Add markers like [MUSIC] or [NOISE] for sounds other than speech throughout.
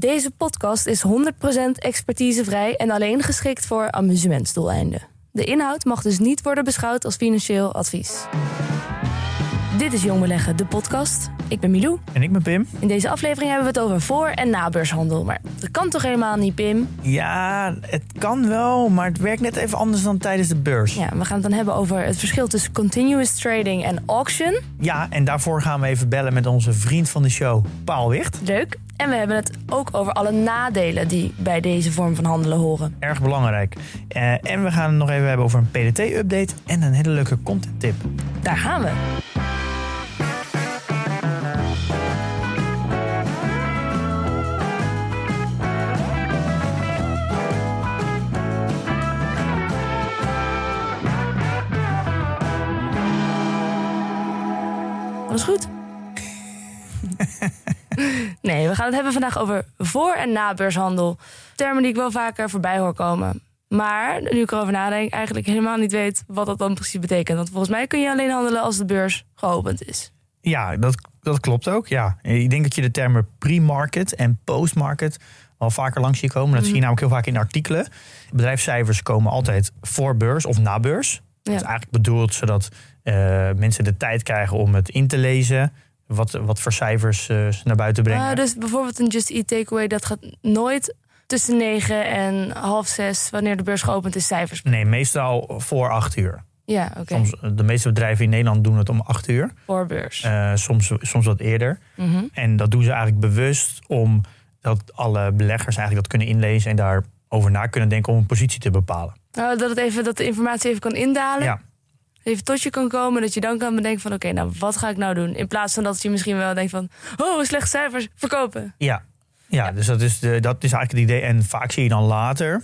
Deze podcast is 100% expertisevrij en alleen geschikt voor amusementsdoeleinden. De inhoud mag dus niet worden beschouwd als financieel advies. Dit is Jong Beleggen, de podcast. Ik ben Milou. En ik ben Pim. In deze aflevering hebben we het over voor- en nabeurshandel. Maar dat kan toch helemaal niet, Pim? Ja, het kan wel, maar het werkt net even anders dan tijdens de beurs. Ja, we gaan het dan hebben over het verschil tussen continuous trading en auction. Ja, en daarvoor gaan we even bellen met onze vriend van de show, Paul Wicht. Leuk. En we hebben het ook over alle nadelen die bij deze vorm van handelen horen. Erg belangrijk. Eh, en we gaan het nog even hebben over een PDT-update en een hele leuke content tip. Daar gaan we. Alles goed? [LAUGHS] nee, we gaan het hebben vandaag over voor- en nabeurshandel. Termen die ik wel vaker voorbij hoor komen. Maar nu ik erover nadenk, eigenlijk helemaal niet weet wat dat dan precies betekent. Want volgens mij kun je alleen handelen als de beurs geopend is. Ja, dat, dat klopt ook. Ja. Ik denk dat je de termen pre-market en post-market al vaker langs ziet komen. Dat zie je namelijk heel vaak in artikelen. Bedrijfscijfers komen altijd voor beurs of na beurs. Dat is eigenlijk bedoeld zodat eh, mensen de tijd krijgen om het in te lezen. Wat, wat voor cijfers eh, ze naar buiten brengen. Ah, dus bijvoorbeeld een Just Eat Takeaway, dat gaat nooit tussen negen en half zes, wanneer de beurs geopend is, cijfers. Nee, meestal voor acht uur. Ja, oké. Soms, de meeste bedrijven in Nederland doen het om acht uur. Voor beurs. Eh, soms, soms wat eerder. Mhm. En dat doen ze eigenlijk bewust om dat alle beleggers eigenlijk dat kunnen inlezen en daarover na kunnen denken om een positie te bepalen. Nou, dat, het even, dat de informatie even kan indalen. Ja, Even tot je kan komen. Dat je dan kan bedenken van oké, nou wat ga ik nou doen? In plaats van dat je misschien wel denkt van oh, slechte cijfers, verkopen. ja. ja, dus dat is, de, dat is eigenlijk het idee. En vaak zie je dan later,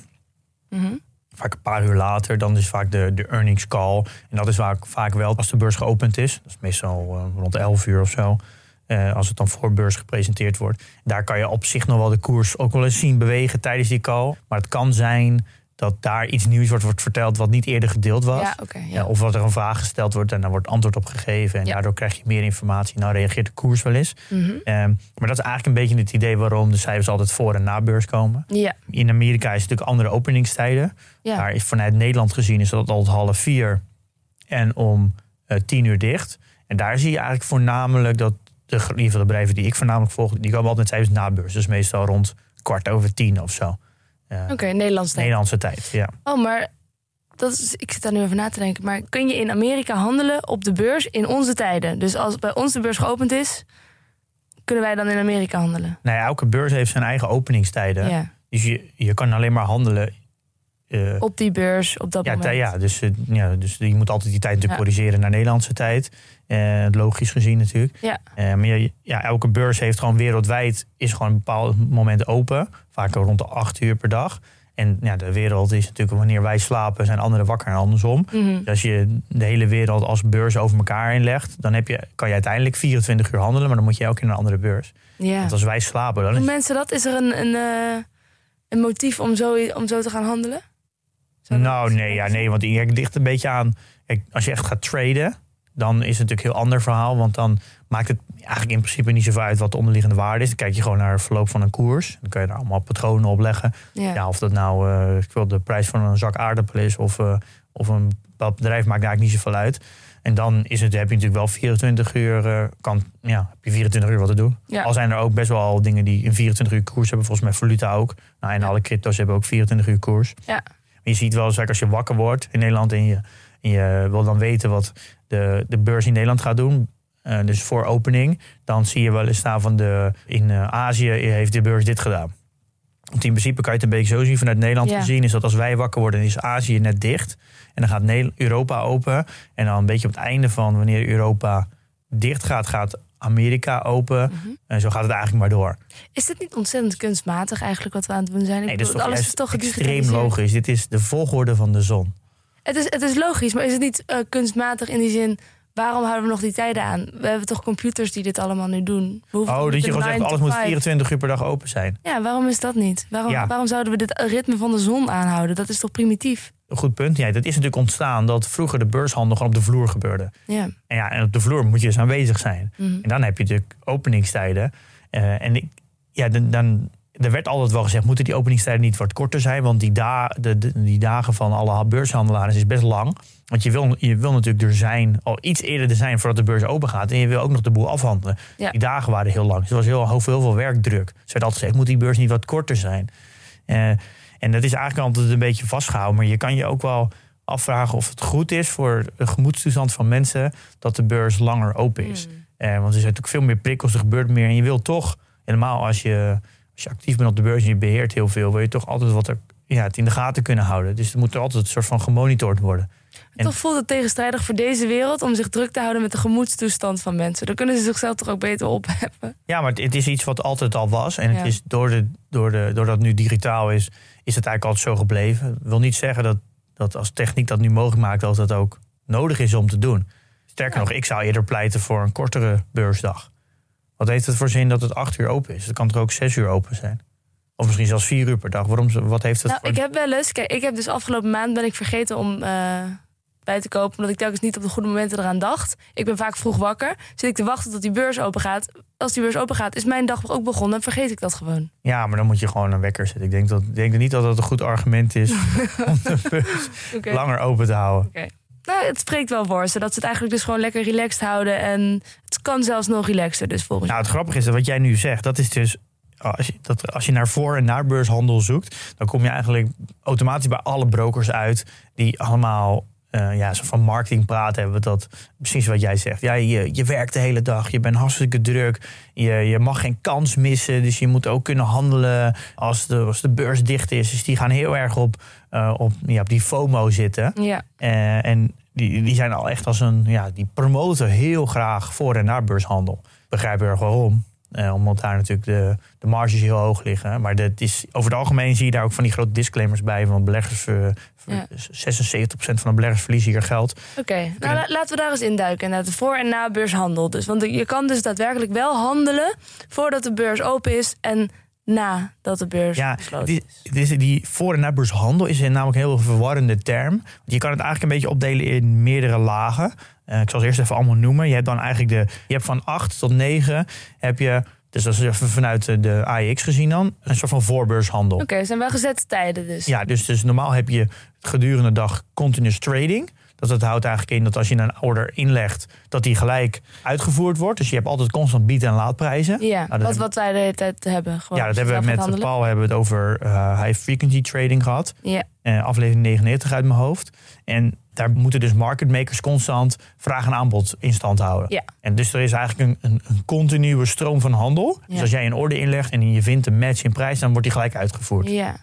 Mhm. vaak een paar uur later, dan is vaak de, de earnings call. En dat is vaak, vaak wel als de beurs geopend is. Dat is meestal eh, rond 11 uur of zo. eh, als het dan voor beurs gepresenteerd wordt. Daar kan je op zich nog wel de koers ook wel eens zien bewegen tijdens die call. Maar het kan zijn dat daar iets nieuws wordt, wordt verteld wat niet eerder gedeeld was. Ja, ja. Ja, of wat er een vraag gesteld wordt en daar wordt antwoord op gegeven. En daardoor krijg je meer informatie. Nou reageert de koers wel eens. Mhm. Ehm, maar dat is eigenlijk een beetje het idee waarom de cijfers altijd voor en na beurs komen. ja. In Amerika is het natuurlijk andere openingstijden. Daar is vanuit Nederland gezien is dat altijd half vier en om eh, tien uur dicht. En daar zie je eigenlijk voornamelijk dat de, in ieder geval de bedrijven die ik voornamelijk volg, die komen altijd met cijfers na beurs. Dus meestal rond kwart over tien of zo. Oké, Nederlands tijd. Nederlandse tijd, ja. Oh, maar dat is, ik zit daar nu over na te denken. Maar kun je in Amerika handelen op de beurs in onze tijden? Dus als bij ons de beurs geopend is, kunnen wij dan in Amerika handelen? Nou ja, elke beurs heeft zijn eigen openingstijden. Ja. Dus je, je kan alleen maar handelen. Eh, Op die beurs, op dat ja, moment. ja, dus, eh, ja, dus je moet altijd die tijd natuurlijk Ja. corrigeren naar Nederlandse tijd. Eh, logisch gezien natuurlijk. Ja. Maar ja, ja, elke beurs heeft gewoon wereldwijd is gewoon een bepaald moment open. Vaak rond de acht uur per dag. En ja, de wereld is natuurlijk wanneer wij slapen, zijn anderen wakker en andersom. Mhm. Dus als je de hele wereld als beurs over elkaar inlegt, dan heb je, kan je uiteindelijk 24 uur handelen, maar dan moet je elke keer naar een andere beurs. ja. Want als wij slapen, dan Doen is mensen dat? Is er een, een, een motief om zo, om zo te gaan handelen? Nou, nee, ja, nee, want het ligt een beetje aan. Kijk, als je echt gaat traden, dan is het natuurlijk een heel ander verhaal. Want dan maakt het eigenlijk in principe niet zoveel uit wat de onderliggende waarde is. Dan kijk je gewoon naar het verloop van een koers. Dan kun je daar allemaal patronen op leggen. Ja. Ja, of dat nou eh, ik wil de prijs van een zak aardappel is of, eh, of een bepaald bedrijf, maakt eigenlijk niet zoveel uit. En dan is het, heb je natuurlijk wel 24 uur, eh, kan, ja, heb je 24 uur wat te doen. Ja. Al zijn er ook best wel dingen die in 24 uur koers hebben. Volgens mij valuta ook. Nou, en Ja. alle crypto's hebben ook 24 uur koers. Ja. Je ziet wel, zeg, als je wakker wordt in Nederland en je, en je wil dan weten wat de, de beurs in Nederland gaat doen. eh, dus voor opening, dan zie je wel eens staan van de in eh, Azië heeft de beurs dit gedaan. Want in principe kan je het een beetje zo zien vanuit Nederland Ja. gezien, is dat als wij wakker worden, is Azië net dicht. En dan gaat Europa open. En dan een beetje op het einde van wanneer Europa dicht gaat, gaat Amerika open. Mhm. En zo gaat het eigenlijk maar door. Is dit niet ontzettend kunstmatig eigenlijk wat we aan het doen zijn? Ik Nee, bedoel, toch alles is toch extreem logisch. Dit is de volgorde van de zon. Het is, het is logisch, maar is het niet eh, kunstmatig in die zin... waarom houden we nog die tijden aan? We hebben toch computers die dit allemaal nu doen? We Oh, dat je gewoon zegt, 9 alles moet 5. 24 uur per dag open zijn. Ja, waarom is dat niet? Waarom, Ja. waarom zouden we dit ritme van de zon aanhouden? Dat is toch primitief? Een goed punt. Ja, dat is natuurlijk ontstaan dat vroeger de beurshandel gewoon op de vloer gebeurde. Ja. En, ja, en op de vloer moet je dus aanwezig zijn. Mhm. En dan heb je natuurlijk openingstijden. Eh, en ik, ja, dan, dan, er werd altijd wel gezegd, moeten die openingstijden niet wat korter zijn? Want die, da, de, de- die dagen van alle beurshandelaren is best lang. Want je wil, je wil natuurlijk er zijn, al iets eerder er zijn voordat de beurs open gaat. En je wil ook nog de boel afhandelen. Ja. Die dagen waren heel lang. Dus er was heel, heel, veel werkdruk. Dus er werd altijd gezegd, moet die beurs niet wat korter zijn? Eh, en dat is eigenlijk altijd een beetje vastgehouden. Maar je kan je ook wel afvragen of het goed is voor de gemoedstoestand van mensen dat de beurs langer open is. Mm. Eh, want er zijn natuurlijk veel meer prikkels, er gebeurt meer. En je wil toch, helemaal als je, als je actief bent op de beurs en je beheert heel veel, wil je toch altijd wat er, ja, het in de gaten kunnen houden. Dus er moet er altijd een soort van gemonitord worden. En- Toch voelt het tegenstrijdig voor deze wereld om zich druk te houden met de gemoedstoestand van mensen. Dan kunnen ze zichzelf toch ook beter opheffen. Ja, maar het, het is iets wat altijd al was. En Ja. het is door de, door de, doordat het nu digitaal is, is het eigenlijk altijd zo gebleven. Dat wil niet zeggen dat, dat als techniek dat nu mogelijk maakt, dat dat ook nodig is om te doen. Sterker Ja. nog, ik zou eerder pleiten voor een kortere beursdag. Wat heeft het voor zin dat het acht uur open is? Het kan toch ook zes uur open zijn? Of misschien zelfs vier uur per dag. Waarom, wat heeft het Nou, voor... ik heb wel eens, kijk, ik heb dus afgelopen maand ben ik vergeten om eh, bij te kopen, omdat ik telkens niet op de goede momenten eraan dacht. Ik ben vaak vroeg wakker, zit ik te wachten tot die beurs open gaat. Als die beurs open gaat, is mijn dag ook begonnen en vergeet ik dat gewoon. Ja, maar dan moet je gewoon een wekker zetten. Ik denk, dat, ik denk niet dat dat een goed argument is [LAUGHS] om de beurs langer open te houden. Nou, het spreekt wel voor ze dat ze het eigenlijk dus gewoon lekker relaxed houden en het kan zelfs nog relaxer, dus volgens Nou, het grappige is dat wat jij nu zegt, dat is dus. Als je, dat, als je naar voor- en nabeurshandel zoekt, dan kom je eigenlijk automatisch bij alle brokers uit die allemaal eh ja, zo van marketing praten hebben. Dat precies wat jij zegt. Ja, je, je werkt de hele dag, je bent hartstikke druk, je, je mag geen kans missen, dus je moet ook kunnen handelen als de, als de beurs dicht is. Dus die gaan heel erg op, eh, op, ja, op die FOMO zitten. Ja, Eh, en die, die zijn al echt als een. Ja, die promoten heel graag voor- en nabeurshandel. Begrijp heel erg waarom. Eh, omdat daar natuurlijk de, de marges heel hoog liggen. Maar dat is, over het algemeen zie je daar ook van die grote disclaimers bij. Van beleggers. Ja. 76% van de beleggers verliezen hier geld. oké. Nou, la- laten we daar eens induiken. Inderdaad, de voor- en nabeurshandel. Dus, want je kan dus daadwerkelijk wel handelen voordat de beurs open is en nadat de beurs Ja, gesloten is. het is die voor- en nabeurshandel is namelijk een heel verwarrende term. Want je kan het eigenlijk een beetje opdelen in meerdere lagen. Eh, ik zal ze eerst even allemaal noemen. Je hebt dan eigenlijk de. Je hebt van 8 tot 9 heb je. Dus dat is even vanuit de- de AEX gezien dan. Een soort van voorbeurshandel. Oké, het zijn wel gezette tijden dus. Ja, dus, dus normaal heb je gedurende de dag continuous trading. Dat, dat houdt eigenlijk in dat als je een order inlegt, dat die gelijk uitgevoerd wordt. Dus je hebt altijd constant bied- en laadprijzen. Ja, Nou, dat wat, wat wij de hele tijd hebben. Gewoon ja, dat je hebben we met. Paul hebben we het over eh, high frequency trading gehad. Ja, Eh, aflevering 99 uit mijn hoofd. En daar moeten dus market makers constant vraag en aanbod in stand houden. Ja. En dus er is eigenlijk een, een, een continue stroom van handel. Dus als jij een order inlegt en je vindt een match in prijs, dan wordt die gelijk uitgevoerd. ja.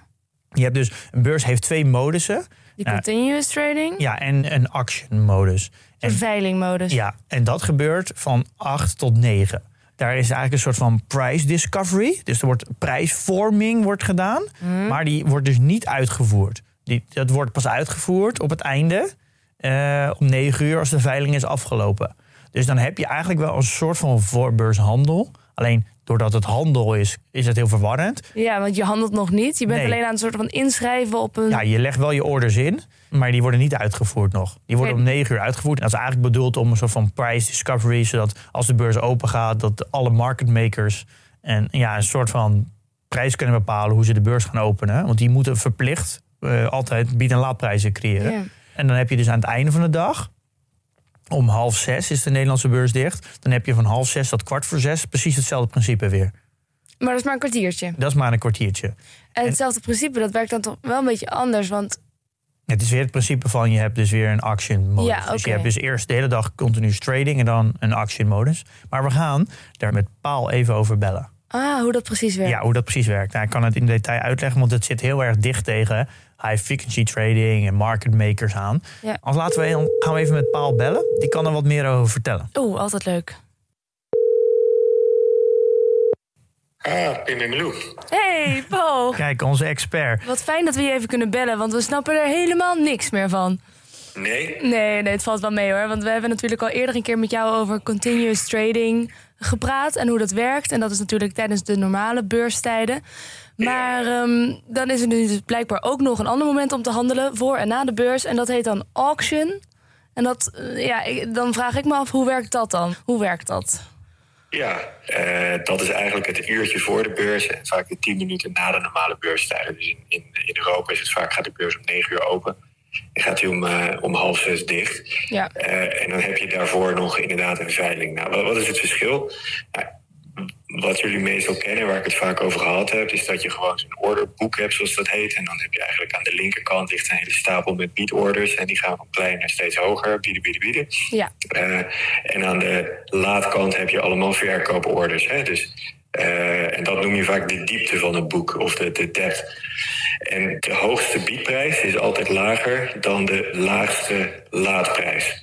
Je hebt dus, een beurs heeft twee modussen. Die continuous trading, Ja, en een action modus. de En, veilingmodus. ja, en dat gebeurt van 8 tot 9. Daar is eigenlijk een soort van price discovery. Dus er wordt prijsvorming wordt gedaan. Hm? Maar die wordt dus niet uitgevoerd. Die, dat wordt pas uitgevoerd op het einde. eh, om 9 uur als de veiling is afgelopen. Dus dan heb je eigenlijk wel een soort van voorbeurshandel. Alleen doordat het handel is, is het heel verwarrend. Ja, want je handelt nog niet. Je bent Nee. alleen aan het soort van inschrijven op een... Ja, je legt wel je orders in, maar die worden niet uitgevoerd nog. Die worden om 9 uur uitgevoerd. En dat is eigenlijk bedoeld om een soort van price discovery, zodat als de beurs open gaat, dat alle market makers en ja, een soort van prijs kunnen bepalen hoe ze de beurs gaan openen. Want die moeten verplicht eh, altijd bied- en laadprijzen creëren. Ja. En dan heb je dus aan het einde van de dag, om half zes is de Nederlandse beurs dicht. Dan heb je van half zes tot kwart voor zes precies hetzelfde principe weer. Maar dat is maar een kwartiertje. Dat is maar een kwartiertje. En hetzelfde principe, dat werkt dan toch wel een beetje anders. Want Het is weer het principe van je hebt dus weer een action modus. Ja, Dus je hebt dus eerst de hele dag continuous trading en dan een action modus. Maar we gaan daar met Paal even over bellen. ah, hoe dat precies werkt. Ja, hoe dat precies werkt. Nou, ik kan het in detail uitleggen, want het zit heel erg dicht tegen high frequency trading en market makers aan. Ja. Als laten we gaan we even met Paal bellen. Die kan er wat meer over vertellen. Oeh, altijd leuk. Ah, Pim en. Hey, Paul. Kijk, onze expert. Wat fijn dat we je even kunnen bellen, want we snappen er helemaal niks meer van. Nee? Nee, nee, het valt wel mee hoor. Want we hebben natuurlijk al eerder een keer met jou over continuous trading gepraat en hoe dat werkt. En dat is natuurlijk tijdens de normale beurstijden. Maar ehm, dan is er nu dus blijkbaar ook nog een ander moment om te handelen voor en na de beurs. En dat heet dan auction. En dat, eh, ja, ik- dan vraag ik me af, hoe werkt dat dan? Hoe werkt dat? Ja, eh, dat is eigenlijk het uurtje voor de beurs en vaak de tien minuten na de normale beurstijden. Dus in, in, in Europa is het vaak, gaat de beurs om negen uur open en gaat hij om, eh, om half zes dicht. Ja. Eh, en dan heb je daarvoor nog inderdaad een veiling. Nou, wat, wat is het verschil? Nou, wat jullie meestal kennen, waar ik het vaak over gehad heb, is dat je gewoon zo'n orderboek hebt, zoals dat heet. En dan heb je eigenlijk aan de linkerkant ligt een hele stapel met biedorders. En die gaan van klein naar steeds hoger, bieden, bieden, bieden. Ja, Eh, en aan de laatkant heb je allemaal verkooporders. Hè? Dus, eh, en dat noem je vaak de diepte van het boek of de, de depth. En de hoogste biedprijs is altijd lager dan de laagste laadprijs.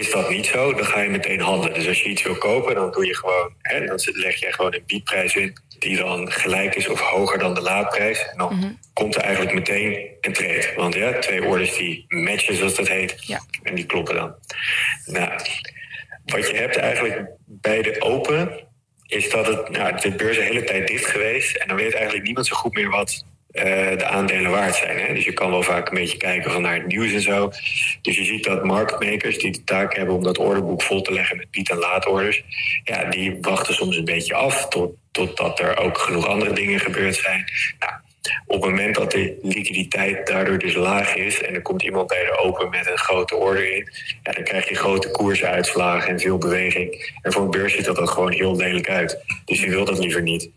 Is dat niet zo, dan ga je meteen handelen. Dus als je iets wil kopen, dan doe je gewoon, hè, dan leg je gewoon een biedprijs in die dan gelijk is of hoger dan de laadprijs. En dan komt er eigenlijk meteen een trade. Want ja, twee orders die matchen, zoals dat heet, Ja. en die kloppen dan. Nou, wat je hebt eigenlijk bij de open, is dat het, nou, de beurs de hele tijd dicht geweest. En dan weet eigenlijk niemand zo goed meer wat de aandelen waard zijn. Hè? Dus je kan wel vaak een beetje kijken van naar het nieuws en zo. Dus je ziet dat marketmakers die de taak hebben om dat orderboek vol te leggen met bied- en laadorders, ja, die wachten soms een beetje af tot, totdat er ook genoeg andere dingen gebeurd zijn. Nou, op het moment dat de liquiditeit daardoor dus laag is en er komt iemand bij de open met een grote order in, ja, dan krijg je grote koersuitslagen en veel beweging. En voor een beurs ziet dat dan gewoon heel lelijk uit. Dus je wil dat liever niet.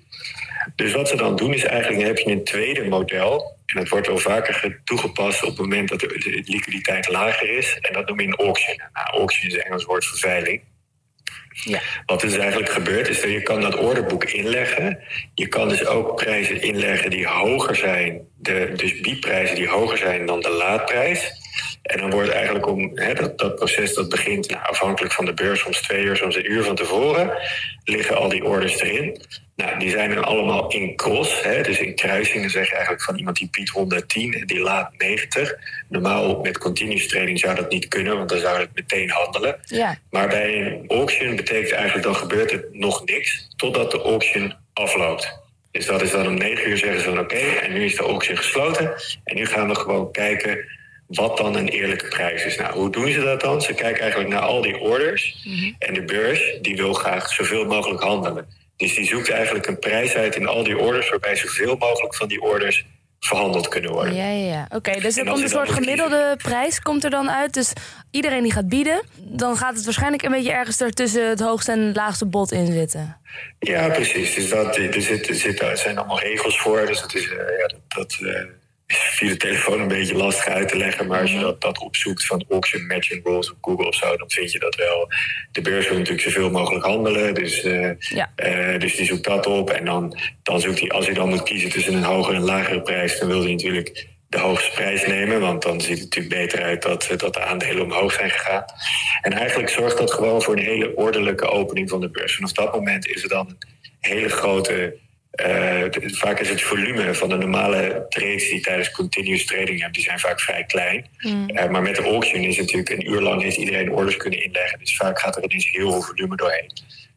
Dus wat ze dan doen is eigenlijk dan heb je een tweede model. En dat wordt wel vaker ge- toegepast op het moment dat de, liquiditeit lager is. En dat noem je een auction. Nou, auction is Engels woord voor veiling. ja. Wat er dus eigenlijk gebeurt, is dat je kan dat orderboek inleggen. Je kan dus ook prijzen inleggen die hoger zijn, de, dus biedprijzen die hoger zijn dan de laadprijs. En dan wordt eigenlijk om hè, dat, dat proces dat begint nou, afhankelijk van de beurs, soms twee uur, soms een uur van tevoren, liggen al die orders erin. Nou, die zijn dan allemaal in cross, hè, dus in kruising. Dan zeg je eigenlijk van iemand die biedt 110 en die laat 90. Normaal met continuous trading zou dat niet kunnen, want dan zou het meteen handelen. Ja. Maar bij een auction betekent eigenlijk dan gebeurt er nog niks totdat de auction afloopt. Dus dat is dan om 9 uur zeggen ze van oké, en nu is de auction gesloten. En nu gaan we gewoon kijken wat dan een eerlijke prijs is. Nou, hoe doen ze dat dan? Ze kijken eigenlijk naar al die orders. En de beurs die wil graag zoveel mogelijk handelen. Dus die zoekt eigenlijk een prijs uit in al die orders waarbij zoveel mogelijk van die orders verhandeld kunnen worden. Ja, ja, ja. Oké, dus er komt een soort gemiddelde prijs komt er dan uit. Dus iedereen die gaat bieden, dan gaat het waarschijnlijk een beetje ergens er tussen het hoogste en het laagste bod in zitten. Ja, precies. Dus dat, er, zit, er, zit, er zijn allemaal regels voor. Dus dat is, eh, ja, dat, dat eh, via de telefoon een beetje lastig uit te leggen. Maar als je dat, dat opzoekt van auction matching rules op Google of zo, dan vind je dat wel. De beurs wil natuurlijk zoveel mogelijk handelen. Dus, eh, Ja. eh, dus die zoekt dat op. En dan, dan zoekt hij, als hij dan moet kiezen tussen een hogere en lagere prijs, dan wil hij natuurlijk de hoogste prijs nemen. Want dan ziet het natuurlijk beter uit dat, eh, dat de aandelen omhoog zijn gegaan. En eigenlijk zorgt dat gewoon voor een hele ordelijke opening van de beurs. Vanaf dat moment is er dan een hele grote. Eh, vaak is het volume van de normale trades die tijdens continuous trading hebben, die zijn vaak vrij klein. Eh, maar met de auction is het natuurlijk een uur lang heeft iedereen orders kunnen inleggen. Dus vaak gaat er ineens heel veel volume doorheen.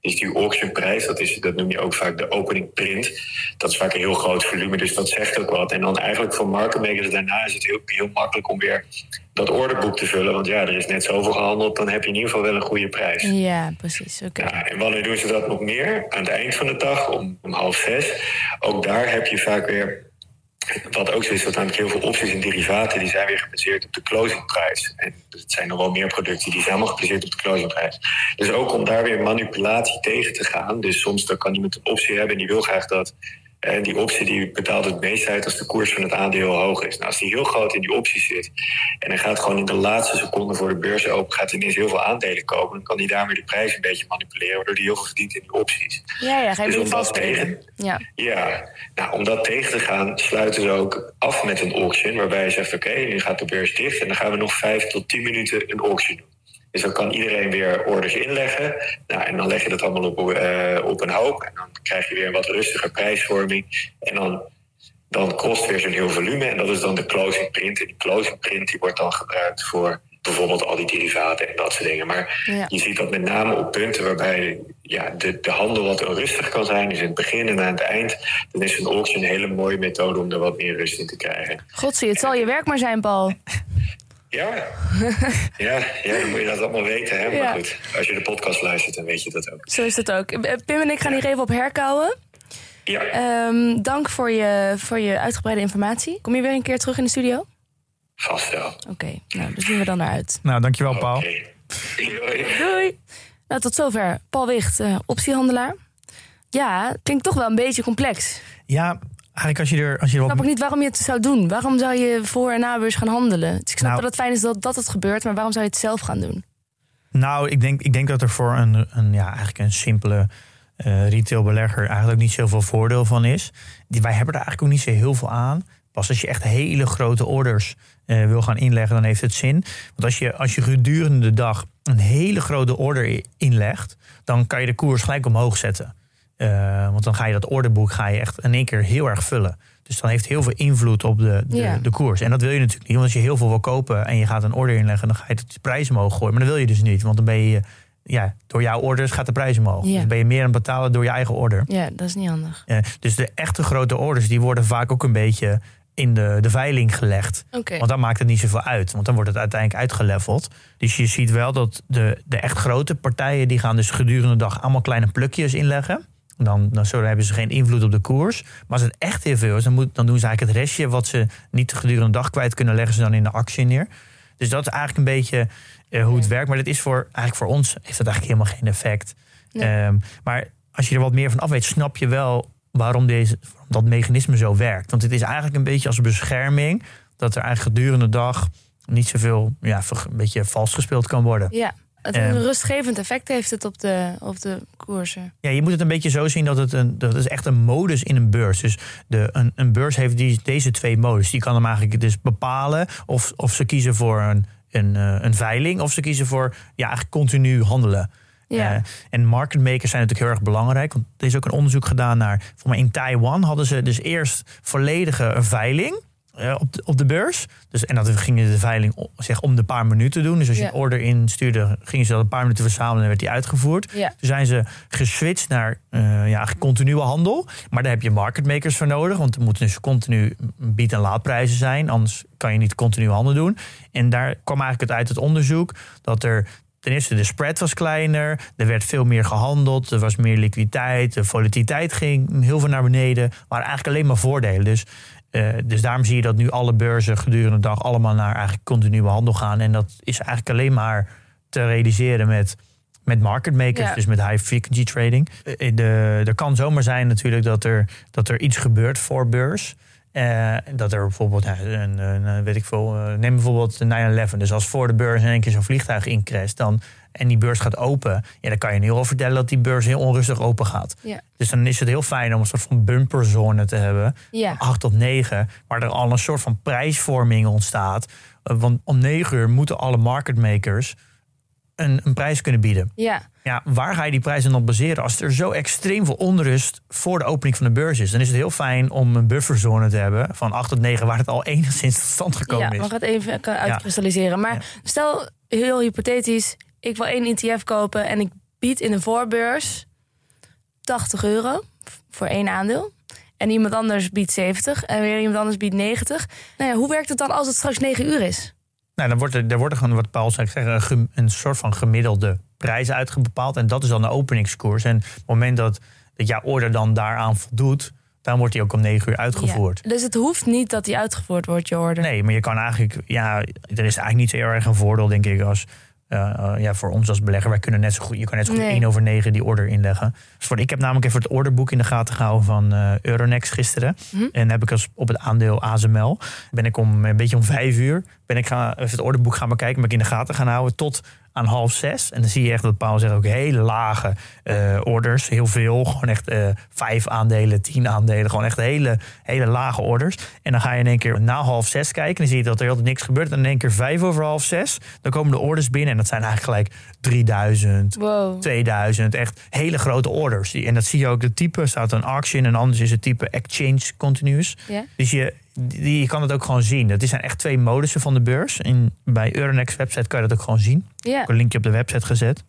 Dus die auctionprijs, dat, is, dat noem je ook vaak de opening print. Dat is vaak een heel groot volume, dus dat zegt ook wat. En dan eigenlijk voor market makers daarna is het heel, heel makkelijk om weer dat orderboek te vullen. Want ja, er is net zoveel gehandeld, dan heb je in ieder geval wel een goede prijs. Ja, precies. Oké. Ja, en wanneer doen ze dat nog meer? Aan het eind van de dag, om, om half zes. Ook daar heb je vaak weer. Wat ook zo is, dat namelijk heel veel opties en derivaten... die zijn weer gebaseerd op de closingprijs. En het zijn nog wel meer producten die zijn allemaal gebaseerd op de closingprijs. Dus ook om daar weer manipulatie tegen te gaan. Dus soms dan kan iemand een optie hebben en die wil graag dat... En die optie die betaalt het meest uit als de koers van het aandeel hoog is. Nou, als die heel groot in die optie zit en hij gaat gewoon in de laatste seconde voor de beurs open, gaat hij ineens heel veel aandelen kopen, dan kan hij daarmee de prijs een beetje manipuleren, waardoor hij heel veel verdient in die opties. Ja, ja, ga je Dus weer om dat vastspelen. tegen- Ja. Ja, nou, om dat tegen te gaan, sluiten ze ook af met een auction, waarbij je zegt: Oké, nu gaat de beurs dicht en dan gaan we nog vijf tot tien minuten een auction doen. Dus dan kan iedereen weer orders inleggen. Nou, en dan leg je dat allemaal op, eh, op een hoop. En dan krijg je weer een wat rustiger prijsvorming. En dan, dan kost weer zo'n heel volume. En dat is dan de closing print. En die closing print die wordt dan gebruikt voor bijvoorbeeld al die derivaten en dat soort dingen. Maar Ja. je ziet dat met name op punten waarbij ja, de, de handel wat onrustig kan zijn, dus in het begin en aan het eind, dan is een auction een hele mooie methode om er wat meer rust in te krijgen. Godsie, het zal je werk maar zijn, Paul. [LAUGHS] Ja, ja, ja dan moet je dat allemaal weten. Hè? Maar Ja. goed, als je de podcast luistert, dan weet je dat ook. Zo is het ook. Eh, Pim en ik gaan hier even op herkauwen. Ja, Ehm, dank voor je, voor je uitgebreide informatie. Kom je weer een keer terug in de studio? Oké, vast wel. nou, daar zien we dan naar uit. Nou, dankjewel Paul. Oké. Doei. Doei! Nou, tot zover. Paul Wicht, eh, optiehandelaar. Ja, klinkt toch wel een beetje complex. Ja, eigenlijk als je er, als je Ik wat snap ook niet waarom je het zou doen. Waarom zou je voor- en nabeurs gaan handelen? Dus ik snap Nou. dat het fijn is dat, dat het gebeurt, maar waarom zou je het zelf gaan doen? Nou, ik denk, ik denk dat er voor een, een, ja, eigenlijk een simpele eh retailbelegger eigenlijk niet zoveel voordeel van is. Die, wij hebben er eigenlijk ook niet zo heel veel aan. Pas als je echt hele grote orders eh, wil gaan inleggen, dan heeft het zin. Want als je, als je gedurende de dag een hele grote order inlegt, dan kan je de koers gelijk omhoog zetten. Eh, want dan ga je dat orderboek ga je echt in één keer heel erg vullen. Dus dan heeft heel veel invloed op de, de, Ja. de koers. En dat wil je natuurlijk niet. Want als je heel veel wil kopen en je gaat een order inleggen, dan ga je de prijs omhoog gooien. Maar dat wil je dus niet. Want dan ben je, ja, door jouw orders gaat de prijs omhoog. Ja. Dus ben je meer aan het betalen door je eigen order. Ja, dat is niet handig. Eh, dus de echte grote orders, die worden vaak ook een beetje in de, de veiling gelegd. Want dan maakt het niet zoveel uit. Want dan wordt het uiteindelijk uitgeleveld. Dus je ziet wel dat de, de echt grote partijen... die gaan dus gedurende de dag allemaal kleine plukjes inleggen. Dan, dan, zo hebben ze geen invloed op de koers. Maar als het echt heel veel is, dan, moet, dan doen ze eigenlijk het restje... wat ze niet gedurende de dag kwijt kunnen... leggen ze dan in de actie neer. Dus dat is eigenlijk een beetje eh, hoe het werkt. Maar dat is voor, eigenlijk voor ons heeft dat eigenlijk helemaal geen effect. Nee. Ehm, maar als je er wat meer van af weet, snap je wel waarom, deze, waarom dat mechanisme zo werkt. Want het is eigenlijk een beetje als bescherming dat er eigenlijk gedurende de dag niet zoveel, ja, een beetje vals gespeeld kan worden. Ja, het Ehm. een rustgevend effect heeft het op de, op de koersen. Ja, je moet het een beetje zo zien dat het een, dat is echt een modus in een beurs. Dus de, een, een beurs heeft die, deze twee modus. Die kan hem eigenlijk dus bepalen of, of ze kiezen voor een, een, eh, een veiling of ze kiezen voor ja, eigenlijk continu handelen. Ja. Eh, en market makers zijn natuurlijk heel erg belangrijk. Want er is ook een onderzoek gedaan naar. Voor mij in Taiwan hadden ze dus eerst volledige veiling. Eh, op, de, op de beurs. Dus, en dat gingen de veiling zeg, om de paar minuten doen. Dus als je Ja. een order instuurde, gingen ze dat een paar minuten verzamelen en werd die uitgevoerd. Ja. Toen zijn ze geswitcht naar eh, ja, eigenlijk continue handel. Maar daar heb je market makers voor nodig. Want er moeten dus continu bied- en laadprijzen zijn. Anders kan je niet continu handel doen. En daar kwam eigenlijk het uit het onderzoek dat er ten eerste de spread was kleiner. Er werd veel meer gehandeld. Er was meer liquiditeit. De volatiliteit ging heel veel naar beneden. Maar eigenlijk alleen maar voordelen. Dus, eh, dus daarom zie je dat nu alle beurzen gedurende de dag allemaal naar eigenlijk continue handel gaan. En dat is eigenlijk alleen maar te realiseren met met market makers, Ja. dus met high frequency trading. Eh, De, er kan zomaar zijn natuurlijk dat er, dat er iets gebeurt voor beurs. Eh, dat er bijvoorbeeld, een, weet ik veel, neem bijvoorbeeld de 9-11. Dus als voor de beurs in één keer zo'n vliegtuig incrasht dan, en die beurs gaat open, ja, dan kan je nu al vertellen dat die beurs heel onrustig open gaat. Ja. Dus dan is het heel fijn om een soort van bumperzone te hebben, Ja. 8 tot 9, waar er al een soort van prijsvorming ontstaat. Eh, Want om 9 uur moeten alle market makers een, een prijs kunnen bieden. Ja. Ja, waar ga je die prijs dan op baseren? Als er zo extreem veel onrust voor de opening van de beurs is, dan is het heel fijn om een bufferzone te hebben van 8 tot 9, waar het al [LAUGHS] enigszins tot stand gekomen Ja, is. we gaan het even uitkristalliseren. Maar Ja. stel, heel hypothetisch, ik wil één ETF kopen en ik bied in een voorbeurs 80 euro voor één aandeel. En iemand anders biedt 70 en weer iemand anders biedt 90. Nou ja, hoe werkt het dan als het straks 9 uur is? Nou, dan wordt er, er wordt er gewoon, wat Paul zei, ik zeg, een, soort van gemiddelde prijs uitgebepaald. En dat is dan de openingskoers. En op het moment dat, dat jouw order dan daaraan voldoet, dan wordt die ook om 9 uur uitgevoerd. Ja. Dus het hoeft niet dat die uitgevoerd wordt, je order. Nee, maar je kan eigenlijk, ja, er is eigenlijk niet zo heel erg een voordeel, denk ik, als eh, eh, ja, voor ons als belegger. Wij kunnen net zo goed, je kan net zo goed Nee. 1 over 9 die order inleggen. Dus voor, ik heb namelijk even het orderboek in de gaten gehouden van eh, Euronext gisteren. Mhm. En heb ik als op het aandeel ASML, ben ik om een beetje om 5 uur, ben ik gaan, even het orderboek gaan bekijken, ben ik in de gaten gaan houden tot aan half zes. En dan zie je echt dat Paul zegt ook hele lage eh, orders. Heel veel. Gewoon echt eh, vijf aandelen, tien aandelen. Gewoon echt hele, hele lage orders. En dan ga je in één keer na half zes kijken. En dan zie je dat er altijd niks gebeurt. En in één keer vijf over half zes. Dan komen de orders binnen. En dat zijn eigenlijk gelijk 3000, Wow. 2000. Echt hele grote orders. En dat zie je ook. De type staat een auction. En anders is het type exchange continuous. Dus je, die, je kan het ook gewoon zien. Dat zijn echt twee modussen van de beurs. En bij Euronext website kan je dat ook gewoon zien. Ik heb een linkje op de website gezet.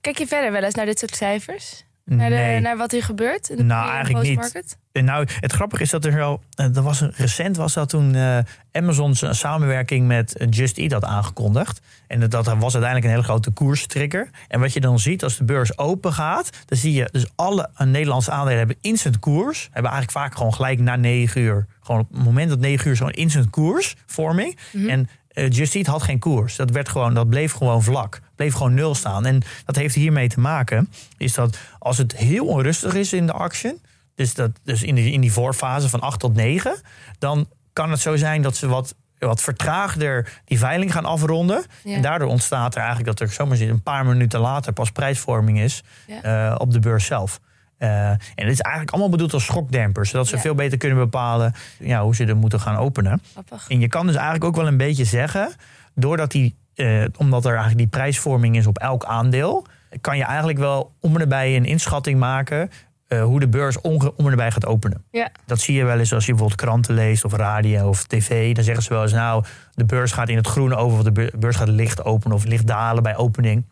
Kijk je verder wel eens naar dit soort cijfers? Naar, de, Nee. naar wat hier gebeurt? In de Nou, en eigenlijk niet. En nou, het grappige is dat er wel. eh, Dat was een, recent was dat toen eh, Amazon zijn samenwerking met eh, Just Eat had aangekondigd. En dat, dat was uiteindelijk een hele grote koerstrigger. En wat je dan ziet als de beurs open gaat, dan zie je dus alle Nederlandse aandelen hebben instant koers. Hebben eigenlijk vaak gewoon gelijk na 9 uur. Gewoon op het moment dat 9 uur gewoon instant koersvorming. En eh, Just Eat had geen koers. Dat, werd gewoon, dat bleef gewoon vlak. Bleef gewoon nul staan. En dat heeft hiermee te maken. Is dat als het heel onrustig is in de action. Dus, dat, dus in, die, in die voorfase van 8 tot 9. Dan kan het zo zijn dat ze wat, wat vertraagder die veiling gaan afronden. Ja. En daardoor ontstaat er eigenlijk dat er zomaar een paar minuten later pas prijsvorming is Ja. eh, op de beurs zelf. Eh, en het is eigenlijk allemaal bedoeld als schokdemper. Zodat ze Ja. veel beter kunnen bepalen ja, hoe ze er moeten gaan openen. En je kan dus eigenlijk ook wel een beetje zeggen, doordat die, eh, omdat er eigenlijk die prijsvorming is op elk aandeel, kan je eigenlijk wel om en erbij een inschatting maken eh, hoe de beurs om en erbij gaat openen. Ja. Dat zie je wel eens als je bijvoorbeeld kranten leest of radio of tv. Dan zeggen ze wel eens, nou, de beurs gaat in het groen over of de beur- beurs gaat licht openen of licht dalen bij opening.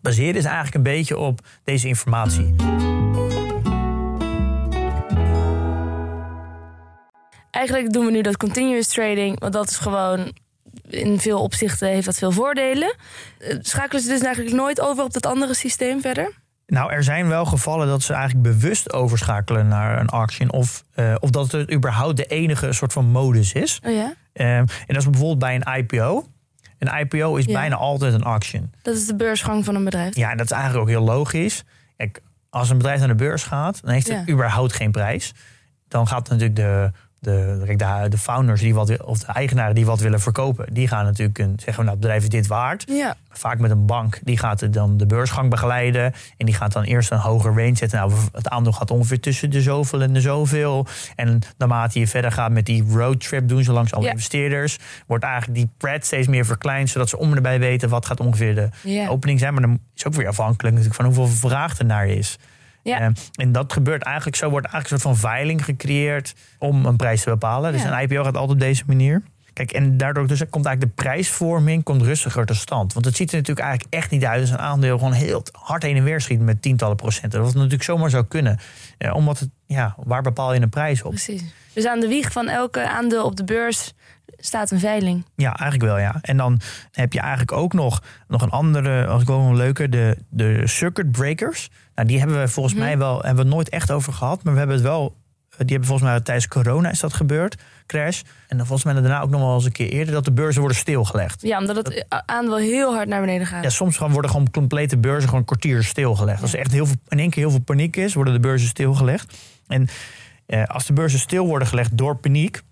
Baseer is eigenlijk een beetje op deze informatie. Eigenlijk doen we nu dat continuous trading, want dat is gewoon in veel opzichten heeft dat veel voordelen. Eh, Schakelen ze dus eigenlijk nooit over op dat andere systeem verder? Nou, er zijn wel gevallen dat ze eigenlijk bewust overschakelen naar een auction. Of, eh, of dat het überhaupt de enige soort van modus is. Oh ja? Ehm, en dat is bijvoorbeeld bij een IPO. Een IPO is Ja. bijna altijd een auction. Dat is de beursgang van een bedrijf. Ja, en dat is eigenlijk ook heel logisch. Kijk, als een bedrijf naar de beurs gaat, dan heeft het Ja. überhaupt geen prijs. Dan gaat natuurlijk de, de, de, de founders die wat, of de eigenaren die wat willen verkopen, die gaan natuurlijk een, zeggen: nou, het bedrijf is dit waard. Ja. Vaak met een bank, die gaat dan de beursgang begeleiden. En die gaat dan eerst een hoger range zetten. Nou, het aandeel gaat ongeveer tussen de zoveel en de zoveel. En naarmate je verder gaat met die roadtrip doen, zo langs alle Ja. investeerders, wordt eigenlijk die pret steeds meer verkleind. Zodat ze om erbij weten wat gaat ongeveer de Ja. opening zijn. Maar dan is ook weer afhankelijk natuurlijk van hoeveel vraag er naar is. Ja. Eh, en dat gebeurt eigenlijk zo, wordt eigenlijk een soort van veiling gecreëerd om een prijs te bepalen. Dus Ja. een IPO gaat altijd op deze manier. Kijk, en daardoor dus komt eigenlijk de prijsvorming komt rustiger tot stand. Want het ziet er natuurlijk eigenlijk echt niet uit als een aandeel gewoon heel hard heen en weer schiet met tientallen procenten. Dat natuurlijk zomaar zou kunnen. Eh, omdat het, ja, waar bepaal je een prijs op? Precies. Dus aan de wieg van elke aandeel op de beurs staat een veiling. Ja, eigenlijk wel, ja. En dan heb je eigenlijk ook nog, nog een andere, als ik wel een leuke, de, de circuit breakers. Nou, die hebben we volgens mij wel, hebben we nooit echt over gehad, maar we hebben het wel, die hebben volgens mij tijdens corona is dat gebeurd, crash. En dan volgens mij daarna ook nog wel eens een keer eerder dat de beurzen worden stilgelegd. Ja, omdat het aandeel heel hard naar beneden gaat. Ja, soms gewoon worden gewoon complete beurzen gewoon een kwartier stilgelegd. Als er echt heel veel, in één keer heel veel paniek is, worden de beurzen stilgelegd. En eh, als de beurzen stil worden gelegd door paniek,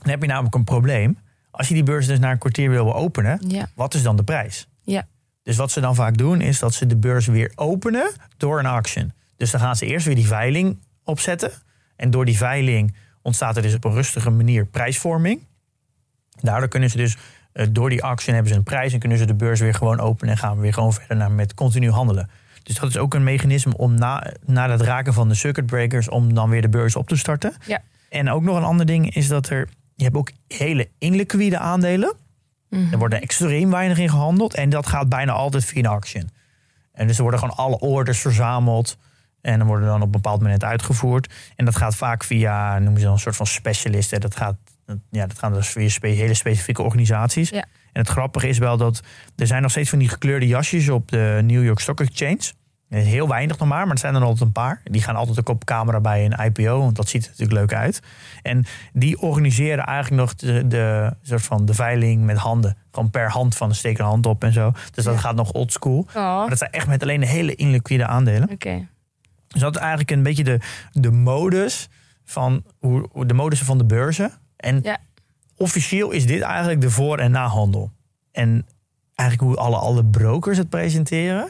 dan heb je namelijk een probleem. Als je die beurzen dus na een kwartier wil openen, Ja. wat is dan de prijs? Ja. Dus wat ze dan vaak doen, is dat ze de beurs weer openen door een auction. Dus dan gaan ze eerst weer die veiling opzetten. En door die veiling ontstaat er dus op een rustige manier prijsvorming. Daardoor kunnen ze dus, eh, door die auction hebben ze een prijs... en kunnen ze de beurs weer gewoon openen en gaan we weer gewoon verder naar met continu handelen. Dus dat is ook een mechanisme om na, na het raken van de circuit breakers... om dan weer de beurs op te starten. Ja. En ook nog een ander ding is dat er... je hebt ook hele illiquide aandelen... Er wordt er extreem weinig in gehandeld. En dat gaat bijna altijd via een auction. En dus er worden gewoon alle orders verzameld. En dan worden dan op een bepaald moment uitgevoerd. En dat gaat vaak via, noemen ze dan een soort van specialisten. Dat gaat, ja, dat gaan dus via spe- hele specifieke organisaties. Ja. En het grappige is wel dat er zijn nog steeds van die gekleurde jasjes op de New York Stock Exchange. Heel weinig nog maar, maar er zijn er altijd een paar. Die gaan altijd ook op camera bij een IPO, want dat ziet er natuurlijk leuk uit. En die organiseren eigenlijk nog de, de, soort van de veiling met handen. Gewoon per hand van, steek een hand op en zo. Dus dat Ja. gaat nog old school. Oh, Maar dat zijn echt met alleen de hele illiquide aandelen. Dus dat is eigenlijk een beetje de, de modus van hoe, de modus van de beurzen. En Ja. officieel is dit eigenlijk de voor- en nahandel. En eigenlijk hoe alle, alle brokers het presenteren.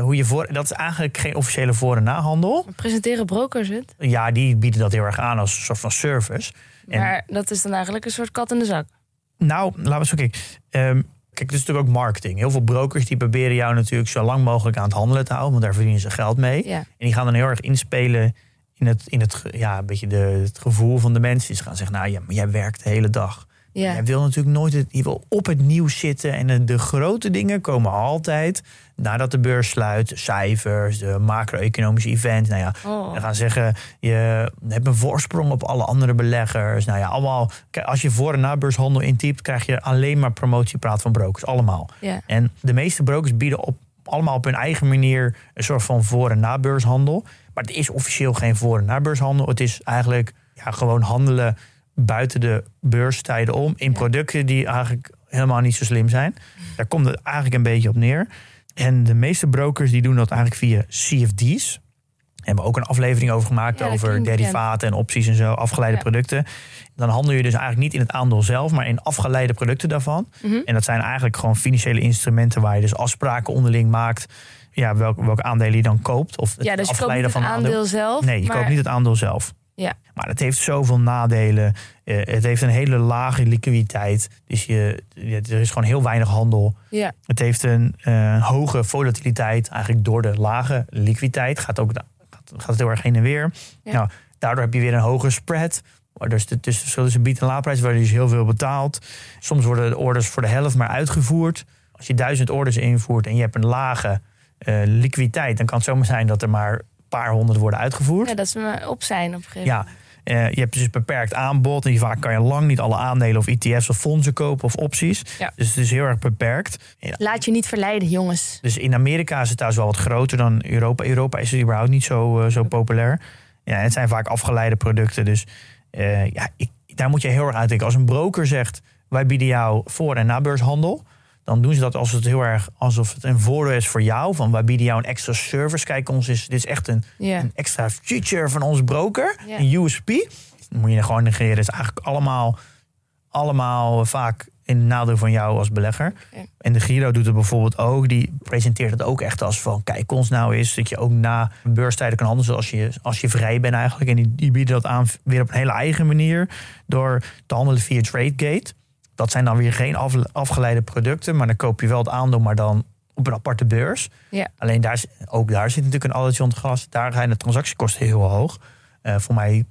Hoe je voor, dat is eigenlijk geen officiële voor- en nahandel. Presenteren brokers het? Ja, die bieden dat heel erg aan als een soort van service. En- Maar dat is dan eigenlijk een soort kat in de zak. Nou, laten we zo kijken. Ehm, kijk, het is natuurlijk ook marketing. Heel veel brokers die proberen jou natuurlijk zo lang mogelijk aan het handelen te houden, want daar verdienen ze geld mee. Ja. En die gaan dan heel erg inspelen in het, in het, ja, een beetje de, het gevoel van de mensen. Ze gaan zeggen, nou ja, maar jij werkt de hele dag. Ja. Jij wil natuurlijk nooit het, wil op het nieuws zitten. En de, grote dingen komen altijd nadat de beurs sluit. Cijfers, de macro-economische events. Nou ja, Oh. dan gaan ze zeggen, je hebt een voorsprong op alle andere beleggers. Nou ja, allemaal. Kijk, als je voor- en nabeurshandel intypt, krijg je alleen maar promotiepraat van brokers. Allemaal. Ja. En de meeste brokers bieden op, allemaal op hun eigen manier een soort van voor- en nabeurshandel. Maar het is officieel geen voor- en nabeurshandel. Het is eigenlijk ja, gewoon handelen buiten de beurstijden om in producten die eigenlijk helemaal niet zo slim zijn. Daar komt het eigenlijk een beetje op neer. En de meeste brokers die doen dat eigenlijk via CFD's. Hebben we ook een aflevering over gemaakt Ja, over derivaten en opties en zo, afgeleide Ja. producten. Dan handel je dus eigenlijk niet in het aandeel zelf, maar in afgeleide producten daarvan. Mhm. En dat zijn eigenlijk gewoon financiële instrumenten waar je dus afspraken onderling maakt. Ja, welke, welke aandelen je dan koopt. Of het Ja, dus je koopt niet afgeleide het van een aandeel zelf. Nee, je maar- koopt niet het aandeel zelf. Ja. Maar het heeft zoveel nadelen. Eh, het heeft een hele lage liquiditeit. Dus je, er is gewoon heel weinig handel. Ja. Het heeft een eh, hoge volatiliteit. Eigenlijk door de lage liquiditeit gaat, ook, gaat, gaat het heel erg heen en weer. Ja. Nou, daardoor heb je weer een hoge spread. Is de tussen verschil tussen bied- en laadprijs, waar je dus heel veel betaalt. Soms worden de orders voor de helft maar uitgevoerd. Als je duizend orders invoert en je hebt een lage eh, liquiditeit, dan kan het zomaar zijn dat er maar een paar honderd worden uitgevoerd. ja, dat ze maar op zijn op een gegeven Ja, eh, je hebt dus beperkt aanbod. En vaak kan je lang niet alle aandelen of ETF's of fondsen kopen of opties. Ja. Dus het is heel erg beperkt. Ja, Laat je niet verleiden, jongens. dus in Amerika is het thuis wel wat groter dan Europa. Europa is überhaupt niet zo, eh, zo populair. Ja, het zijn vaak afgeleide producten. Dus eh, ja, ik, daar moet je heel erg uitdenken. Als een broker zegt, wij bieden jou voor- en nabeurshandel... dan doen ze dat als het heel erg alsof het een voordeel is voor jou. Van wij bieden jou een extra service. Kijk, ons is, dit is echt een, een extra feature van onze broker. Een USP. Dan moet je gewoon negeren. Het is eigenlijk allemaal, allemaal vaak in het nadeel van jou als belegger. Ja. En de Giro doet het bijvoorbeeld ook. Die presenteert het ook echt als van... kijk ons nou eens dat je ook na beurstijden kan handelen... zoals je, als je vrij bent eigenlijk. En die, die bieden dat aan weer op een hele eigen manier... door te handelen via TradeGate. Dat zijn dan weer geen af, afgeleide producten... maar dan koop je wel het aandeel, maar dan op een aparte beurs. Ja. Alleen daar, is- ook daar zit natuurlijk een addertje onder glas. Daar zijn de transactiekosten heel hoog. Eh, voor mij,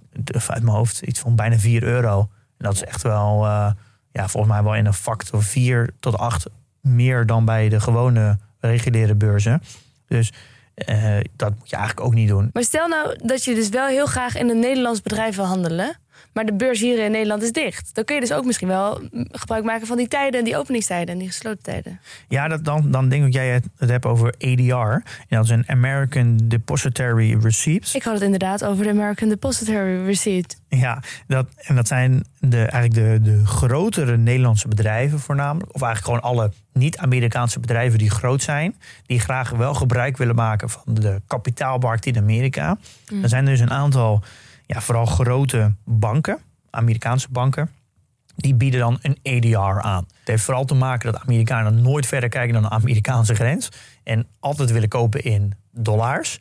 uit mijn hoofd, iets van bijna 4 euro. En dat is echt wel, eh, ja, volgens mij wel in een factor 4 tot 8 meer dan bij de gewone reguliere beurzen. Dus eh, dat moet je eigenlijk ook niet doen. Maar stel nou dat je dus wel heel graag in een Nederlands bedrijf wil handelen. Maar de beurs hier in Nederland is dicht. Dan kun je dus ook misschien wel mm, gebruik maken van die tijden, die openingstijden en die gesloten tijden. Ja, dat, dan, dan denk ik dat jij het, het hebt over ADR. En dat is een American Depository Receipts. Ik had het inderdaad over de American Depository Receipt. Ja, dat, en dat zijn de, eigenlijk de, de grotere Nederlandse bedrijven voornamelijk. Of eigenlijk gewoon alle niet-Amerikaanse bedrijven die groot zijn. Die graag wel gebruik willen maken van de kapitaalmarkt in Amerika. Er zijn dus een aantal, ja, vooral grote banken, Amerikaanse banken. Die bieden dan een ADR aan. Het heeft vooral te maken dat Amerikanen nooit verder kijken dan de Amerikaanse grens. En altijd willen kopen in dollars.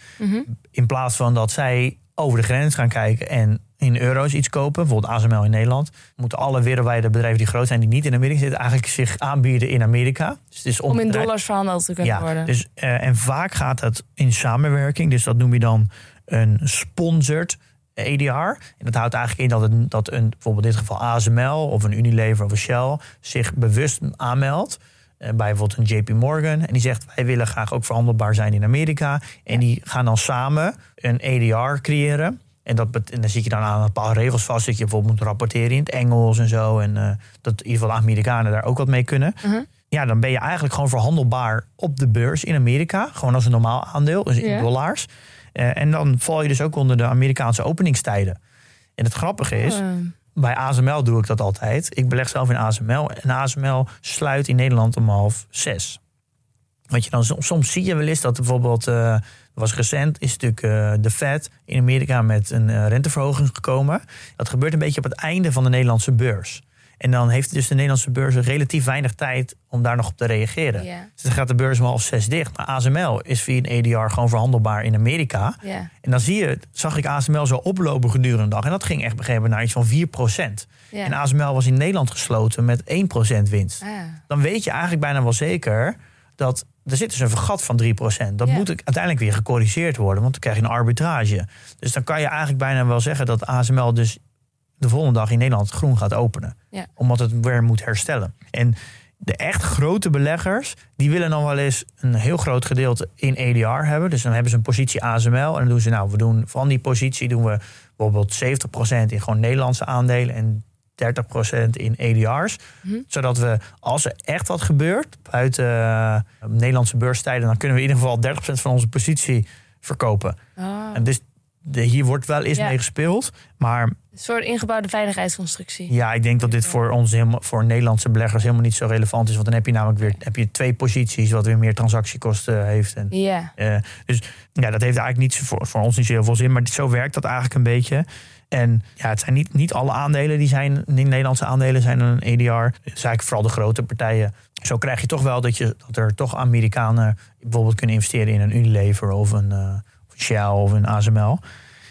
In plaats van dat zij over de grens gaan kijken en in euro's iets kopen. Bijvoorbeeld ASML in Nederland. Moeten alle wereldwijde bedrijven die groot zijn, die niet in Amerika zitten, eigenlijk zich aanbieden in Amerika. Dus het is Om in dollars verhandeld te kunnen ja, worden. Dus, eh, en vaak gaat het in samenwerking. Dus dat noem je dan een sponsored ADR. En dat houdt eigenlijk in dat, het, dat een, bijvoorbeeld in dit geval ASML of een Unilever of een Shell zich bewust aanmeldt. eh, Bij bijvoorbeeld een JP Morgan. En die zegt: Wij willen graag ook verhandelbaar zijn in Amerika. En die gaan dan samen een ADR creëren. En, dat, en dan zit je dan aan een paar regels vast. Dat je bijvoorbeeld moet rapporteren in het Engels en zo. En eh, dat in ieder geval de Amerikanen daar ook wat mee kunnen ja, dan ben je eigenlijk gewoon verhandelbaar op de beurs in Amerika. Gewoon als een normaal aandeel, dus in Ja. dollars. Eh, en dan val je dus ook onder de Amerikaanse openingstijden. En het grappige is, Eh, bij ASML doe ik dat altijd. Ik beleg zelf in ASML. En ASML sluit in Nederland om half zes. Want je dan, soms, zie je wel eens dat bijvoorbeeld... eh was recent, is natuurlijk eh, de Fed in Amerika met een renteverhoging gekomen. Dat gebeurt een beetje op het einde van de Nederlandse beurs. En dan heeft dus de Nederlandse beurs relatief weinig tijd om daar nog op te reageren. Dus dan gaat de beurs om half zes dicht. Maar ASML is via een EDR gewoon verhandelbaar in Amerika. En dan zie je, zag ik ASML zo oplopen gedurende de dag. En dat ging echt begrepen naar iets van 4 Ja. En ASML was in Nederland gesloten met 1% winst. Ah. Dan weet je eigenlijk bijna wel zeker dat er zit dus een vergat van 3% Dat moet uiteindelijk weer gecorrigeerd worden, want dan krijg je een arbitrage. Dus dan kan je eigenlijk bijna wel zeggen dat ASML dus de volgende dag in Nederland groen gaat openen. Ja. Omdat het weer moet herstellen. En de echt grote beleggers, die willen dan wel eens een heel groot gedeelte in EDR hebben. Dus dan hebben ze een positie ASML. En dan doen ze, nou, we doen van die positie doen we bijvoorbeeld 70% in gewoon Nederlandse aandelen en 30% in EDR's. Mhm. Zodat we, als er echt wat gebeurt buiten eh, Nederlandse beurstijden, dan kunnen we in ieder geval 30% van onze positie verkopen. Oh. En dus de, hier wordt wel eens Ja. mee gespeeld. Maar Een soort ingebouwde veiligheidsconstructie. ja, ik denk dat dit voor ons helemaal, voor Nederlandse beleggers helemaal niet zo relevant is. Want dan heb je namelijk weer heb je twee posities, wat weer meer transactiekosten heeft. En, Ja. eh, dus ja, dat heeft eigenlijk niet, voor, voor ons niet zo heel veel zin. Maar zo werkt dat eigenlijk een beetje. En ja, het zijn niet, niet alle aandelen die zijn, Nederlandse aandelen zijn een EDR. Het zijn eigenlijk vooral de grote partijen. Zo krijg je toch wel dat, je, dat er toch Amerikanen bijvoorbeeld kunnen investeren in een Unilever of een eh, Shell of een ASML.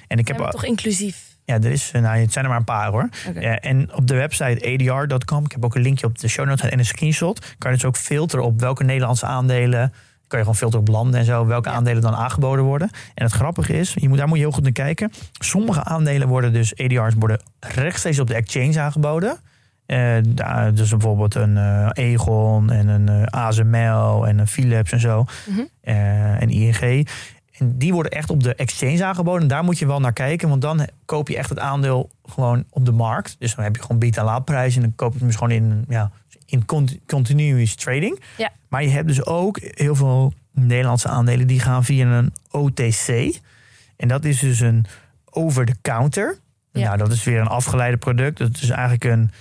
En ik heb toch inclusief? ja, er is, nou, het zijn er maar een paar hoor. Ja, en op de website adr.com, ik heb ook een linkje op de show notes en een screenshot, kan je dus ook filteren op welke Nederlandse aandelen, kan je gewoon filteren op landen en zo, welke Ja. aandelen dan aangeboden worden. En het grappige is, je moet, daar moet je heel goed naar kijken. Sommige aandelen worden dus, ADR's worden rechtstreeks op de exchange aangeboden. Eh, daar- dus bijvoorbeeld een eh, Egon en een eh, ASML en een Philips en zo. Mhm. En ING. En die worden echt op de exchange aangeboden. Daar moet je wel naar kijken, want dan koop je echt het aandeel gewoon op de markt. Dus dan heb je gewoon bied- en laadprijs en dan koop je het dus gewoon in, ja, in cont- continuous trading. Ja. Maar je hebt dus ook heel veel Nederlandse aandelen die gaan via een OTC. En dat is dus een over-the-counter. Ja. Nou, dat is weer een afgeleide product. Dat is eigenlijk een,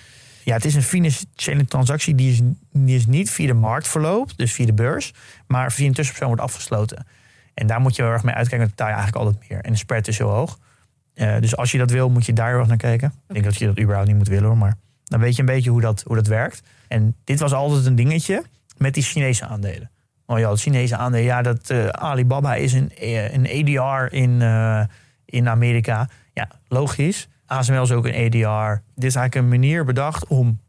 ja, het is een financiële transactie die is, die is niet via de markt verloopt, dus via de beurs, maar via een tussenpersoon wordt afgesloten. En daar moet je heel erg mee uitkijken, want betaal je eigenlijk altijd meer. En de spread is heel hoog. Eh, dus als je dat wil, moet je daar heel erg naar kijken. Ik denk dat je dat überhaupt niet moet willen hoor, maar dan weet je een beetje hoe dat, hoe dat werkt. En dit was altijd een dingetje met die Chinese aandelen. Oh ja, Chinese aandelen, ja, dat eh, Alibaba is een, eh, een ADR in, in Amerika. Ja, logisch. ASML is ook een ADR. Dit is eigenlijk een manier bedacht om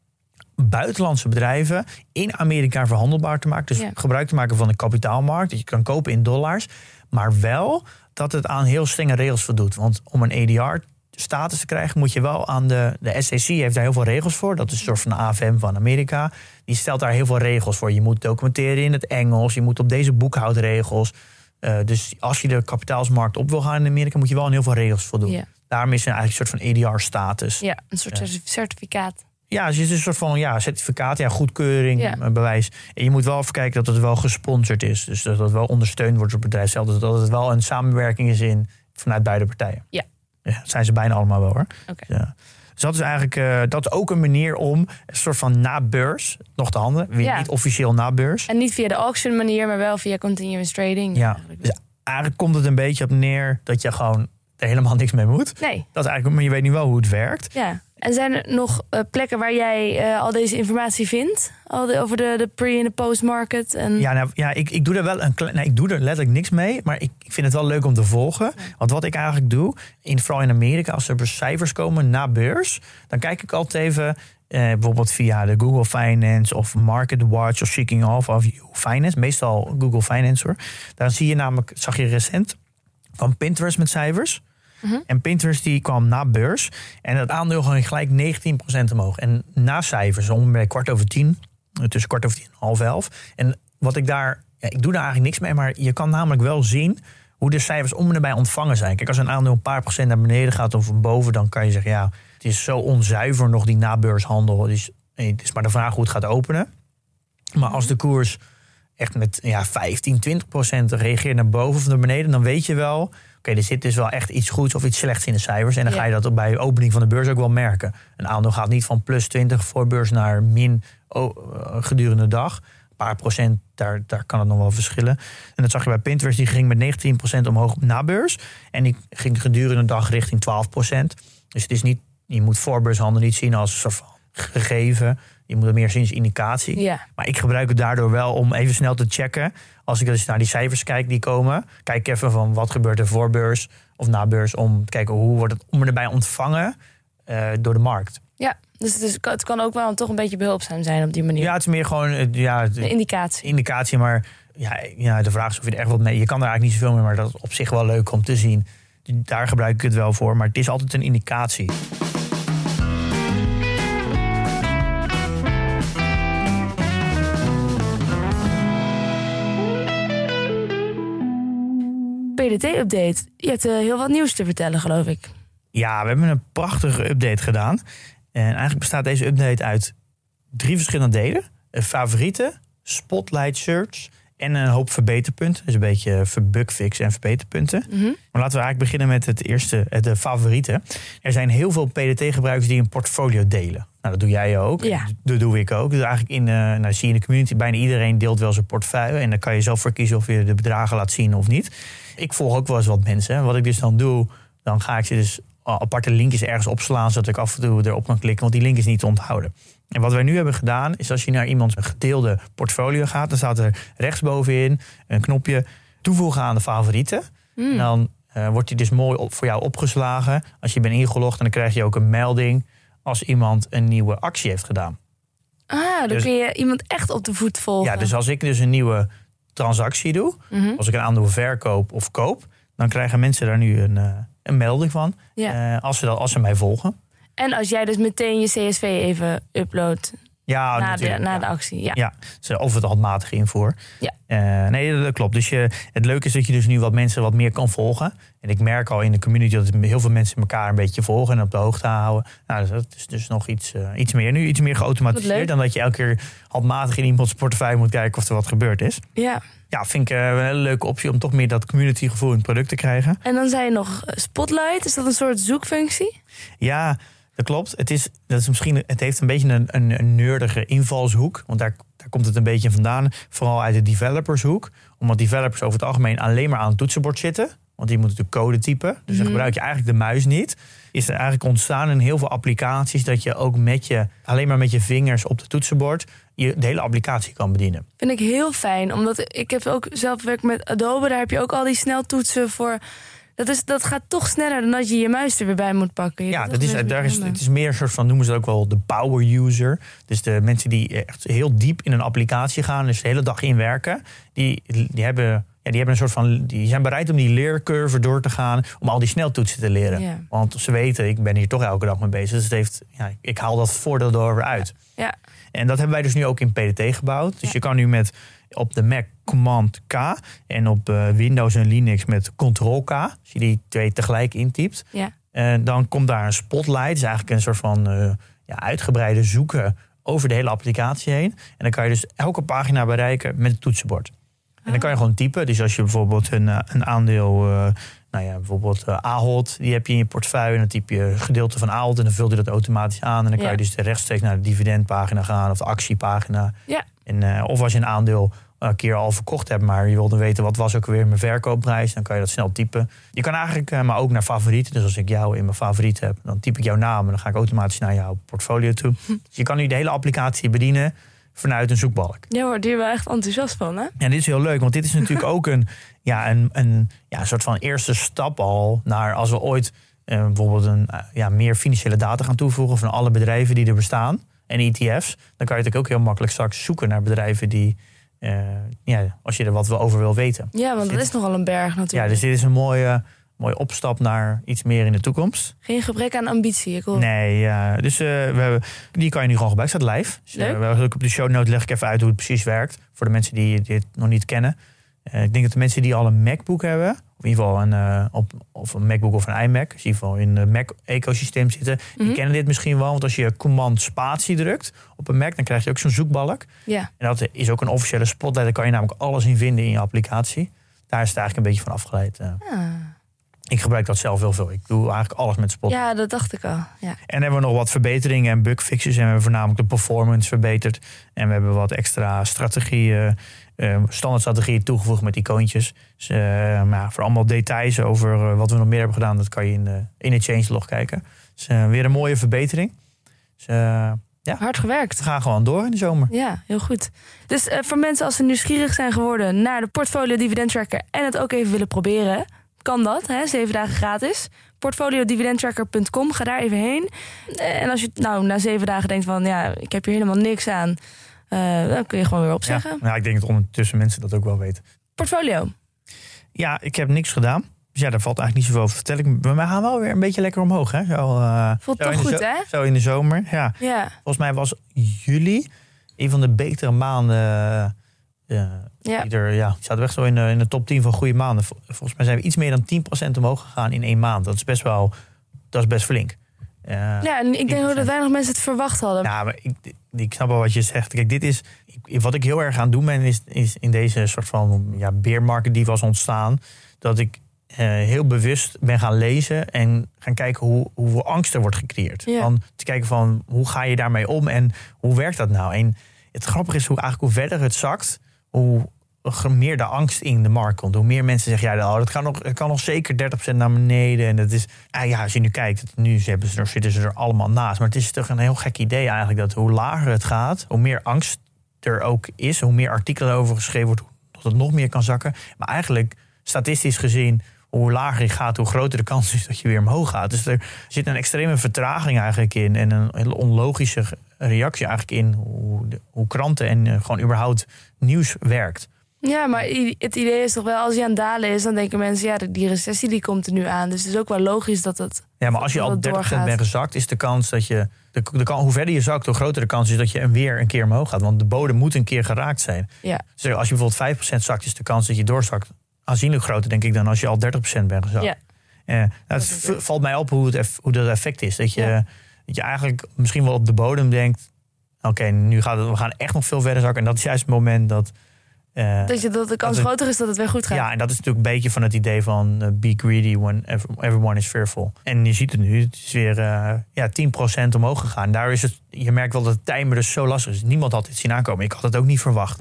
buitenlandse bedrijven in Amerika verhandelbaar te maken. Dus Ja. gebruik te maken van de kapitaalmarkt. Dat je kan kopen in dollars. Maar wel dat het aan heel strenge regels voldoet. Want om een ADR-status te krijgen, moet je wel aan de. De SEC heeft daar heel veel regels voor. Dat is een soort van de AFM van Amerika. Die stelt daar heel veel regels voor. Je moet documenteren in het Engels. Je moet op deze boekhoudregels. Eh, dus als je de kapitaalsmarkt op wil gaan in Amerika, moet je wel aan heel veel regels voldoen. Ja. Daarom is er eigenlijk een soort van ADR-status. Ja, een soort certi- certificaat. Ja, dus het is een soort van ja, certificaat, ja, goedkeuring, Ja. eh, bewijs. En je moet wel even kijken dat het wel gesponsord is. Dus dat het wel ondersteund wordt door het bedrijf zelf. Dus dat het wel een samenwerking is in, vanuit beide partijen. Ja. ja dat zijn ze bijna allemaal wel hoor. Oké. Ja. Dus dat is eigenlijk eh, dat is ook een manier om een soort van na beurs nog te handelen. Weer Ja. niet officieel na beurs. En niet via de auction manier, maar wel via continuous trading. Ja, eigenlijk. dus eigenlijk komt het een beetje op neer dat je gewoon er helemaal niks mee moet. Nee, Dat is eigenlijk, maar je weet nu wel hoe het werkt. ja. En zijn er nog eh, plekken waar jij eh, al deze informatie vindt? Al de, over de, de pre- en de post-market? En... Ja, nou, ja ik, ik doe er wel een klein. Ik doe er letterlijk niks mee. Maar ik, ik vind het wel leuk om te volgen. Want wat ik eigenlijk doe, in, vooral in Amerika, als er cijfers komen na beurs, dan kijk ik altijd even. eh, bijvoorbeeld via de Google Finance of Market Watch of Seeking Alpha of Finance. Meestal Google Finance hoor. Daar zie je namelijk, zag je recent, van Pinterest met cijfers. En Pinterest die kwam na beurs. En het aandeel ging gelijk 19% omhoog. En na cijfers, om kwart over tien, tussen kwart over tien en half elf. En wat ik daar, ik doe daar eigenlijk niks mee, maar je kan namelijk wel zien hoe de cijfers om en nabij ontvangen zijn. Kijk, als een aandeel een paar procent naar beneden gaat of boven, dan kan je zeggen, ja, het is zo onzuiver nog die nabeurshandel. Eh, het is maar de vraag hoe het gaat openen. Maar als de koers echt met ja, 15, 20 procent reageert naar boven of naar beneden, dan weet je wel, oké, er zit dus wel echt iets goeds of iets slechts in de cijfers. En dan Ja. ga je dat bij de opening van de beurs ook wel merken. Een aandeel gaat niet van plus 20 voor beurs naar min eh, gedurende de dag. Een paar procent, daar, daar kan het nog wel verschillen. En dat zag je bij Pinterest, die ging met 19 procent omhoog na beurs. En die ging gedurende de dag richting 12 procent. Dus het is niet, je moet voorbeurshandel niet zien als een soort van gegeven. Je moet het meer zien als indicatie. Ja. Maar ik gebruik het daardoor wel om even snel te checken. Als ik dus naar die cijfers kijk die komen. Kijk even van wat gebeurt er voor beurs of na beurs. Om te kijken hoe wordt het om erbij ontvangen eh, door de markt. Ja, dus het, is, het kan ook wel toch een beetje behulpzaam zijn op die manier. Ja, het is meer gewoon ja, Een indicatie. indicatie. Maar ja, ja, de vraag is of je er echt wat mee... Je kan er eigenlijk niet zoveel mee, maar dat is op zich wel leuk om te zien. Daar gebruik ik het wel voor. Maar het is altijd een indicatie. PDT-update. Je hebt eh, heel wat nieuws te vertellen, geloof ik. Ja, we hebben een prachtige update gedaan. En eigenlijk bestaat deze update uit drie verschillende delen. Favorieten, spotlight search en een hoop verbeterpunten. Dus een beetje verbugfix en verbeterpunten. Mhm. Maar laten we eigenlijk beginnen met het eerste, de favorieten. Er zijn heel veel PDT-gebruikers die een portfolio delen. Nou, dat doe jij ook. Ja. Dat doe ik ook. Dus eigenlijk in, eh nou, zie je in de community, bijna iedereen deelt wel zijn portefeuille. En dan kan je zelf voor kiezen of je de bedragen laat zien of niet. Ik volg ook wel eens wat mensen. Wat ik dus dan doe, dan ga ik ze dus aparte linkjes ergens opslaan... zodat ik af en toe erop kan klikken, want die link is niet te onthouden. En wat wij nu hebben gedaan, is als je naar iemands gedeelde portfolio gaat... dan staat er rechtsbovenin een knopje toevoegen aan de favorieten. En dan eh, wordt die dus mooi op, voor jou opgeslagen als je bent ingelogd. En dan krijg je ook een melding als iemand een nieuwe actie heeft gedaan. Ah, dan Dus- kun je iemand echt op de voet volgen. Ja, dus als ik dus een nieuwe transactie doe, Mhm. als ik een aandeel verkoop of koop, dan krijgen mensen daar nu een, eh, een melding van Ja. eh, als, ze dat, als ze mij volgen. En als jij dus meteen je CSV even uploadt Ja, na, de, natuurlijk, na ja. de actie. Ja. Ja, dus of het handmatige invoer. Ja. Eh, nee, dat klopt. Dus je, het leuke is dat je dus nu wat mensen wat meer kan volgen. En ik merk al in de community dat heel veel mensen elkaar een beetje volgen en op de hoogte houden. Nou, dus dat is dus nog iets, eh, iets meer. Nu iets meer geautomatiseerd dan dat je elke keer handmatig in iemands portefeuille moet kijken of er wat gebeurd is. ja. Ja, vind ik eh, een hele leuke optie om toch meer dat community gevoel in het product te krijgen. En dan zei je nog Spotlight. Is dat een soort zoekfunctie? Ja, dat klopt. Het, is, dat is misschien, het heeft een beetje een, een, een nerdige invalshoek. Want daar, daar komt het een beetje vandaan. Vooral uit de developershoek. Omdat developers over het algemeen alleen maar aan het toetsenbord zitten. Want die moeten natuurlijk code typen. Dus dan gebruik je eigenlijk de muis niet. Is er eigenlijk ontstaan in heel veel applicaties... dat je ook met je, alleen maar met je vingers op het toetsenbord... je de hele applicatie kan bedienen. Vind ik heel fijn. Omdat ik heb ook zelf werk met Adobe. Daar heb je ook al die sneltoetsen voor. Dat, is, dat gaat toch sneller dan dat je je muis er weer bij moet pakken. Je Ja, dat is, daar is, het is meer een soort van, noemen ze het ook wel de power user. Dus de mensen die echt heel diep in een applicatie gaan, dus de hele dag in werken, die, die, hebben, ja, die hebben een soort van, die zijn bereid om die leercurve door te gaan, om al die sneltoetsen te leren. Ja. Want ze weten, ik ben hier toch elke dag mee bezig, dus het heeft, ja, ik haal dat voordeel weer uit. Ja. En dat hebben wij dus nu ook in PDT gebouwd. Dus je kan nu met op de Mac Command K en op eh, Windows en Linux met Ctrl K, als je die twee tegelijk intypt, Ja. en Eh, dan komt daar een spotlight. Dat is eigenlijk een soort van eh, ja, uitgebreide zoeken over de hele applicatie heen. En dan kan je dus elke pagina bereiken met het toetsenbord. En dan kan je gewoon typen. Dus als je bijvoorbeeld een, een aandeel, nou ja, bijvoorbeeld eh, Ahold, die heb je in je portefeuille. En dan typ je een gedeelte van Ahold en dan vul je dat automatisch aan. En dan kan je dus rechtstreeks naar de dividendpagina gaan of de actiepagina. Ja. En, of als je een aandeel een keer al verkocht hebt, maar je wilde weten wat was ook weer mijn verkoopprijs, dan kan je dat snel typen. Je kan eigenlijk, eh, maar ook naar favorieten. Dus als ik jou in mijn favoriet heb, dan typ ik jouw naam en dan ga ik automatisch naar jouw portfolio toe. Hm. Dus je kan nu de hele applicatie bedienen vanuit een zoekbalk. Jij wordt hier wel echt enthousiast van, hè? Ja, dit is heel leuk, want dit is natuurlijk [LAUGHS] ook een, ja, een, een, ja, soort van eerste stap al naar als we ooit eh, bijvoorbeeld een, eh, ja, meer financiële data gaan toevoegen van alle bedrijven die er bestaan en ETF's. Dan kan je natuurlijk ook heel makkelijk straks zoeken naar bedrijven die, ja, als je er wat over wil weten. Ja, want dat is nogal een berg Ja, natuurlijk. dus dit is een mooie, mooie opstap naar iets meer in de toekomst. Geen gebrek aan ambitie. Ik hoor... Nee, ja, dus eh, we hebben, die kan je nu gewoon gebruiken. Staat live. Dus, eh, Leuk. ook op de show notes leg ik even uit hoe het precies werkt. Voor de mensen die dit nog niet kennen. Eh, ik denk dat de mensen die al een MacBook hebben, in ieder geval een, eh, op, of een MacBook of een iMac, dus in ieder geval in het Mac-ecosysteem zitten, die Mhm. kennen dit misschien wel. Want als je command spatie drukt op een Mac, dan krijg je ook zo'n zoekbalk. Ja. En dat is ook een officiële spotlight. Daar kan je namelijk alles in vinden in je applicatie. Daar is het eigenlijk een beetje van afgeleid. eh. Ah. Ik gebruik dat zelf heel veel. Ik doe eigenlijk alles met spotlight. ja, dat dacht ik al. Ja. En hebben we nog wat verbeteringen en bugfixes. En we hebben voornamelijk de performance verbeterd. En we hebben wat extra strategieën, eh, standaardstrategieën toegevoegd met icoontjes. Dus, eh, maar ja, voor allemaal details over eh, wat we nog meer hebben gedaan, dat kan je in de, in de changelog kijken. Dus eh, weer een mooie verbetering. Dus, eh, Ja. Hard gewerkt. We gaan gewoon door in de zomer. Ja, heel goed. Dus voor mensen als ze nieuwsgierig zijn geworden naar de portfolio dividend tracker en het ook even willen proberen, kan dat, hè? zeven dagen gratis. Portfoliodividendtracker.com, ga daar even heen. En als je nou na zeven dagen denkt van ja, ik heb hier helemaal niks aan, eh, dan kun je gewoon weer opzeggen. ja, ik denk dat ondertussen mensen dat ook wel weten. Portfolio. Ja, ik heb niks gedaan. Dus ja, daar valt eigenlijk niet zoveel over te vertellen. Ik- We gaan wel weer een beetje lekker omhoog. Hè? Zo, eh, Voelt zo toch goed, hè? Zo in de zomer, ja. Ja, Volgens mij was juli een van de betere maanden. eh, ja. die er, ja, zaten echt zo in de, in de top 10 van goede maanden. Vol- Volgens mij zijn we iets meer dan 10% omhoog gegaan in één maand. Dat is best wel, dat is best flink. Ja, en ik denk ook dat 10%. weinig mensen het verwacht hadden. Ja, maar ik, ik snap wel wat je zegt. Kijk, dit is. Wat ik heel erg aan het doen ben, is, is in deze soort van ja, beermarkt die was ontstaan. Dat ik eh, heel bewust ben gaan lezen en gaan kijken hoe, hoe angst er wordt gecreëerd. Ja. Van, te kijken van hoe ga je daarmee om en hoe werkt dat nou? En het grappige is hoe eigenlijk hoe verder het zakt, hoe meer de angst in de markt komt. Hoe meer mensen zeggen, ja, oh, dat kan nog, kan nog zeker 30% naar beneden. En dat is, ah ja, als je nu kijkt, nu hebben ze zitten ze er allemaal naast. Maar het is toch een heel gek idee eigenlijk dat hoe lager het gaat, hoe meer angst er ook is, hoe meer artikelen erover geschreven wordt, dat het nog meer kan zakken. Maar eigenlijk, statistisch gezien, hoe lager je gaat, hoe groter de kans is dat je weer omhoog gaat. Dus er zit een extreme vertraging eigenlijk in en een hele onlogische reactie eigenlijk in hoe, hoe kranten en eh, gewoon überhaupt nieuws werkt. Ja, maar het idee is toch wel, als hij aan het dalen is, dan denken mensen, ja, die recessie die komt er nu aan. Dus het is ook wel logisch dat het. Ja, maar als je dat al het 30% doorgaat. bent gezakt, is de kans dat je. De, hoe verder je zakt, hoe groter de kans is dat je een weer een keer omhoog gaat. Want de bodem moet een keer geraakt zijn. Ja, Dus als je bijvoorbeeld 5% zakt, is de kans dat je doorzakt aanzienlijk groter, denk ik, dan als je al 30% bent gezakt. ja. Eh, nou, Dat het v- valt mij op hoe, het eff- hoe dat effect is. Dat je, Ja. dat je eigenlijk misschien wel op de bodem denkt: oké, nu gaat het, we gaan echt nog veel verder zakken. En dat is juist het moment dat. Eh, Dat, je, dat de kans groter is dat het weer goed gaat. ja, en dat is natuurlijk een beetje van het idee van eh, be greedy when ev- everyone is fearful. En je ziet het nu, het is weer eh ja, 10% omhoog gegaan. Daar is het, je merkt wel dat het timer dus zo lastig is. Niemand had dit zien aankomen. Ik had het ook niet verwacht.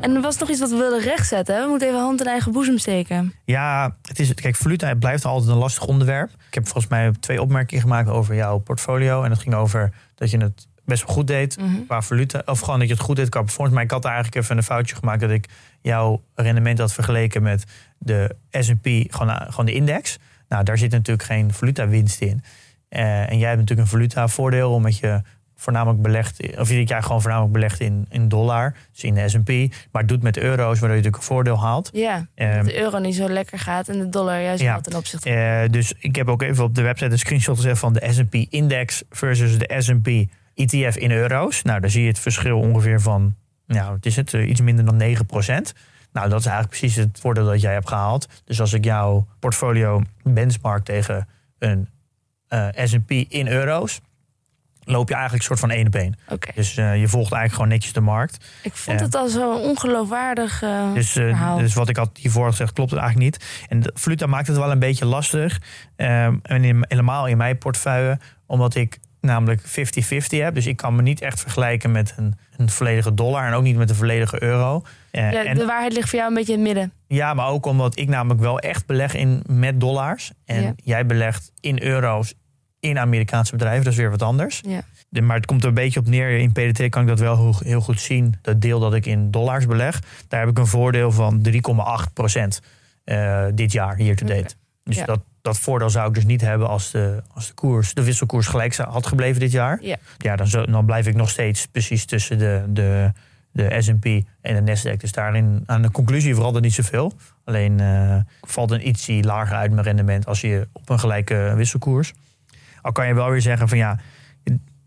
En er was nog iets wat we wilden rechtzetten. We moeten even hand in eigen boezem steken. Ja, het is, kijk, valuta blijft altijd een lastig onderwerp. Ik heb volgens mij twee opmerkingen gemaakt over jouw portfolio. En het ging over dat je het best wel goed deed Mhm. qua valuta. Of gewoon dat je het goed deed qua performance. Maar ik had eigenlijk even een foutje gemaakt dat ik jouw rendement had vergeleken met de S&P, gewoon, eh, gewoon de index. Nou, daar zit natuurlijk geen valutawinst in. Eh, en jij hebt natuurlijk een valuta-voordeel omdat je voornamelijk belegt, of je jij gewoon voornamelijk belegt in, in dollar, dus in de S&P, maar het doet met euro's, waardoor je natuurlijk een voordeel haalt. Ja, Ehm, dat de euro niet zo lekker gaat en de dollar juist Ja. wel ten opzichte. eh, dus ik heb ook even op de website een screenshot gezet van de S&P index versus de S&P ETF in euro's. Nou, daar zie je het verschil ongeveer van, nou, het is het, eh, iets minder dan 9%. Nou, dat is eigenlijk precies het voordeel dat jij hebt gehaald. Dus als ik jouw portfolio benchmark tegen een eh, S&P in euro's, loop je eigenlijk een soort van één op één. Oké, Dus eh, je volgt eigenlijk gewoon netjes de markt. ik vond het al zo ongeloofwaardig Dus, dus wat ik had hiervoor gezegd, klopt het eigenlijk niet. En de valuta maakt het wel een beetje lastig. En in- helemaal in mijn portefeuille, omdat ik namelijk 50-50 heb. Dus ik kan me niet echt vergelijken met een, een volledige dollar en ook niet met een volledige euro. Eh, ja, en, de waarheid ligt voor jou een beetje in het midden. ja, maar ook omdat ik namelijk wel echt beleg in met dollars. En Ja. jij belegt in euro's in Amerikaanse bedrijven. Dat is weer wat anders. Ja. De- Maar het komt er een beetje op neer. In PDT kan ik dat wel heel, heel goed zien. Dat deel dat ik in dollars beleg. Daar heb ik een voordeel van 3,8 procent dit jaar, hier to date. Dus Ja. dat, dat voordeel zou ik dus niet hebben als de, als de, koers, de wisselkoers gelijk had gebleven dit jaar. Ja. Ja, dan, dan blijf ik nog steeds precies tussen de, de, de S&P en de Nasdaq. Dus daarin aan de conclusie verandert niet zoveel. Alleen eh, valt een ietsie lager uit mijn rendement als je op een gelijke wisselkoers. Al kan je wel weer zeggen van ja,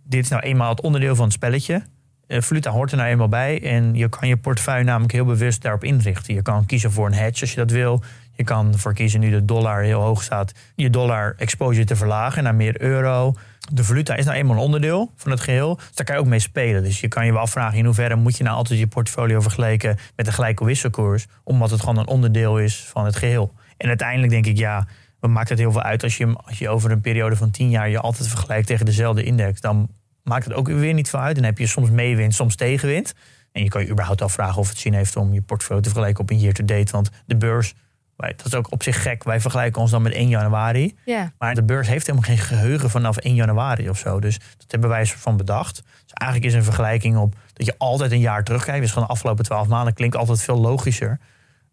dit is nou eenmaal het onderdeel van het spelletje. Valuta hoort er nou eenmaal bij. En je kan je portefeuille namelijk heel bewust daarop inrichten. Je kan kiezen voor een hedge als je dat wil. Je kan ervoor kiezen nu de dollar heel hoog staat. Je dollar exposure te verlagen naar meer euro. De valuta is nou eenmaal een onderdeel van het geheel. Dus daar kan je ook mee spelen. Dus je kan je wel afvragen in hoeverre moet je nou altijd je portfolio vergelijken met een gelijke wisselkoers. Omdat het gewoon een onderdeel is van het geheel. En uiteindelijk denk ik ja, wat maakt het heel veel uit als je, als je over een periode van 10 jaar je altijd vergelijkt tegen dezelfde index. Dan maakt het ook weer niet veel uit. Dan heb je soms meewind, soms tegenwind. En je kan je überhaupt afvragen of het zin heeft om je portfolio te vergelijken op een year to date. Want de beurs dat is ook op zich gek. Wij vergelijken ons dan met 1 januari. Ja. Maar de beurs heeft helemaal geen geheugen vanaf 1 januari of zo. Dus dat hebben wij van bedacht. Dus eigenlijk is een vergelijking op dat je altijd een jaar terugkijkt. Dus van de afgelopen 12 maanden klinkt altijd veel logischer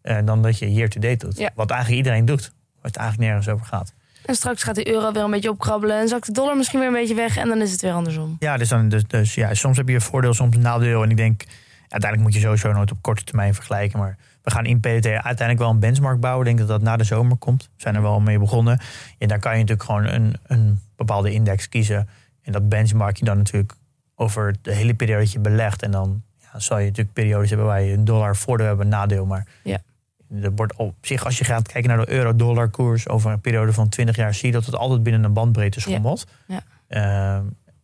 eh, dan dat je year to date doet. Ja. Wat eigenlijk iedereen doet. Waar het eigenlijk nergens over gaat. En straks gaat de euro weer een beetje opkrabbelen en zakt de dollar misschien weer een beetje weg en dan is het weer andersom. Ja, dus, dan, dus, dus ja, soms heb je een voordeel, soms een nadeel. En ik denk, uiteindelijk moet je sowieso nooit op korte termijn vergelijken. Maar we gaan in PDT uiteindelijk wel een benchmark bouwen. Ik denk dat dat na de zomer komt. We zijn er wel mee begonnen. En daar kan je natuurlijk gewoon een, een bepaalde index kiezen. En dat benchmark je dan natuurlijk over de hele periode dat je belegt. En dan ja, zal je natuurlijk periodes hebben waar je een dollar voordeel hebt, een nadeel. Maar Ja. er wordt op zich, als je gaat kijken naar de euro-dollar koers over een periode van 20 jaar, zie je dat het altijd binnen een bandbreedte schommelt. Ja. Ehm,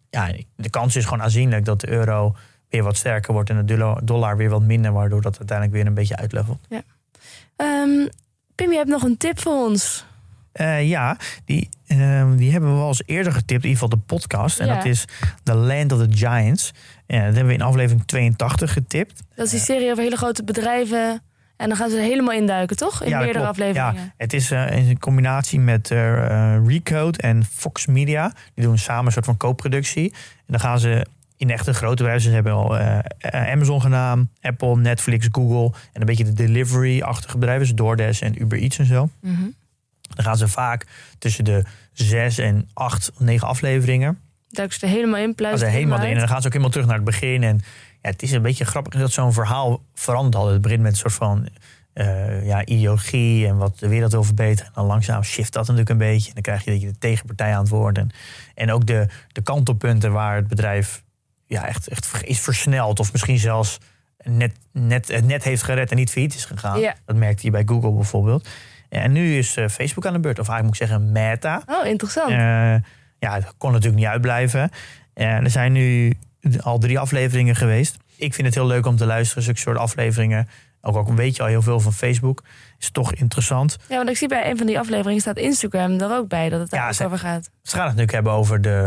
ja, de kans is gewoon aanzienlijk dat de euro weer wat sterker wordt en de dollar- weer wat minder, waardoor dat uiteindelijk weer een beetje uitlevelt. Ehm, Pim, je hebt nog een tip voor ons. Eh, ja, die, ehm, die hebben we wel eens eerder getipt, in ieder geval de podcast. En Ja. dat is The Land of the Giants. Ja, dat hebben we in aflevering 82 getipt. Dat is die serie over hele grote bedrijven. En dan gaan ze er helemaal induiken, toch? In Ja, meerdere klopt. afleveringen. Ja, het is eh, in combinatie met eh, eh, Recode en Fox Media. Die doen samen een soort van co-productie. En dan gaan ze in echte grote bedrijven. Hebben al eh, eh, Amazon gedaan, Apple, Netflix, Google. En een beetje de delivery-achtige bedrijven. Dus DoorDash en Uber Eats en zo. Mhm. Dan gaan ze vaak tussen de zes en acht, negen afleveringen. Duiken ze er helemaal in, pluizen ze er helemaal in. En dan gaan ze ook helemaal terug naar het begin. En ja, het is een beetje grappig dat zo'n verhaal verandert altijd. Het begint met een soort van eh, ja, ideologie en wat de wereld wil verbeteren. En dan langzaam shift dat natuurlijk een beetje. En dan krijg je dat je de tegenpartij aan het woord. En, en ook de, de kantelpunten waar het bedrijf ja, echt, echt is versneld. Of misschien zelfs net, net, het net heeft gered en niet failliet is gegaan. Ja. Dat merkte je bij Google bijvoorbeeld. En nu is eh, Facebook aan de beurt. Of eigenlijk moet ik zeggen Meta. Oh, interessant. Eh, ja, het kon natuurlijk niet uitblijven. Eh, er zijn nu al drie afleveringen geweest. Ik vind het heel leuk om te luisteren, zulke soort afleveringen. Ook al weet je al heel veel van Facebook. Is toch interessant. Ja, want ik zie bij een van die afleveringen staat Instagram er ook bij dat het daar Ja, ze- over gaat. Ze gaan het natuurlijk hebben over de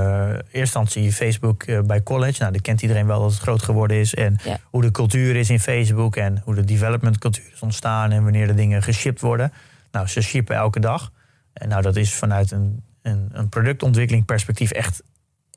eerste instantie Facebook eh, bij college. Nou, dat kent iedereen wel dat het groot geworden is. En Ja. hoe de cultuur is in Facebook. En hoe de development cultuur is ontstaan. En wanneer de dingen geshipped worden. Nou, ze shippen elke dag. En nou, dat is vanuit een, een, een productontwikkeling perspectief echt,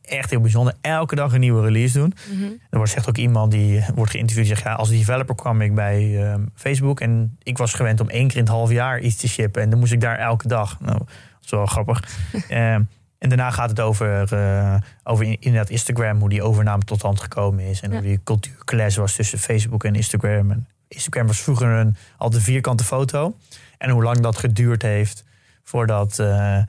echt heel bijzonder. Elke dag een nieuwe release doen. Mhm. Er wordt zegt ook iemand die wordt geïnterviewd. Die zegt, ja, als developer kwam ik bij ehm, Facebook. En ik was gewend om één keer in het half jaar iets te shippen. En dan moest ik daar elke dag. Nou, dat is wel grappig. [LAUGHS] Ehm, en daarna gaat het over, eh, over in- inderdaad Instagram. Hoe die overname tot stand gekomen is. En Ja. hoe die cultuurclash was tussen Facebook en Instagram. En Instagram was vroeger een altijd vierkante foto. En hoe lang dat geduurd heeft voordat eh, eh,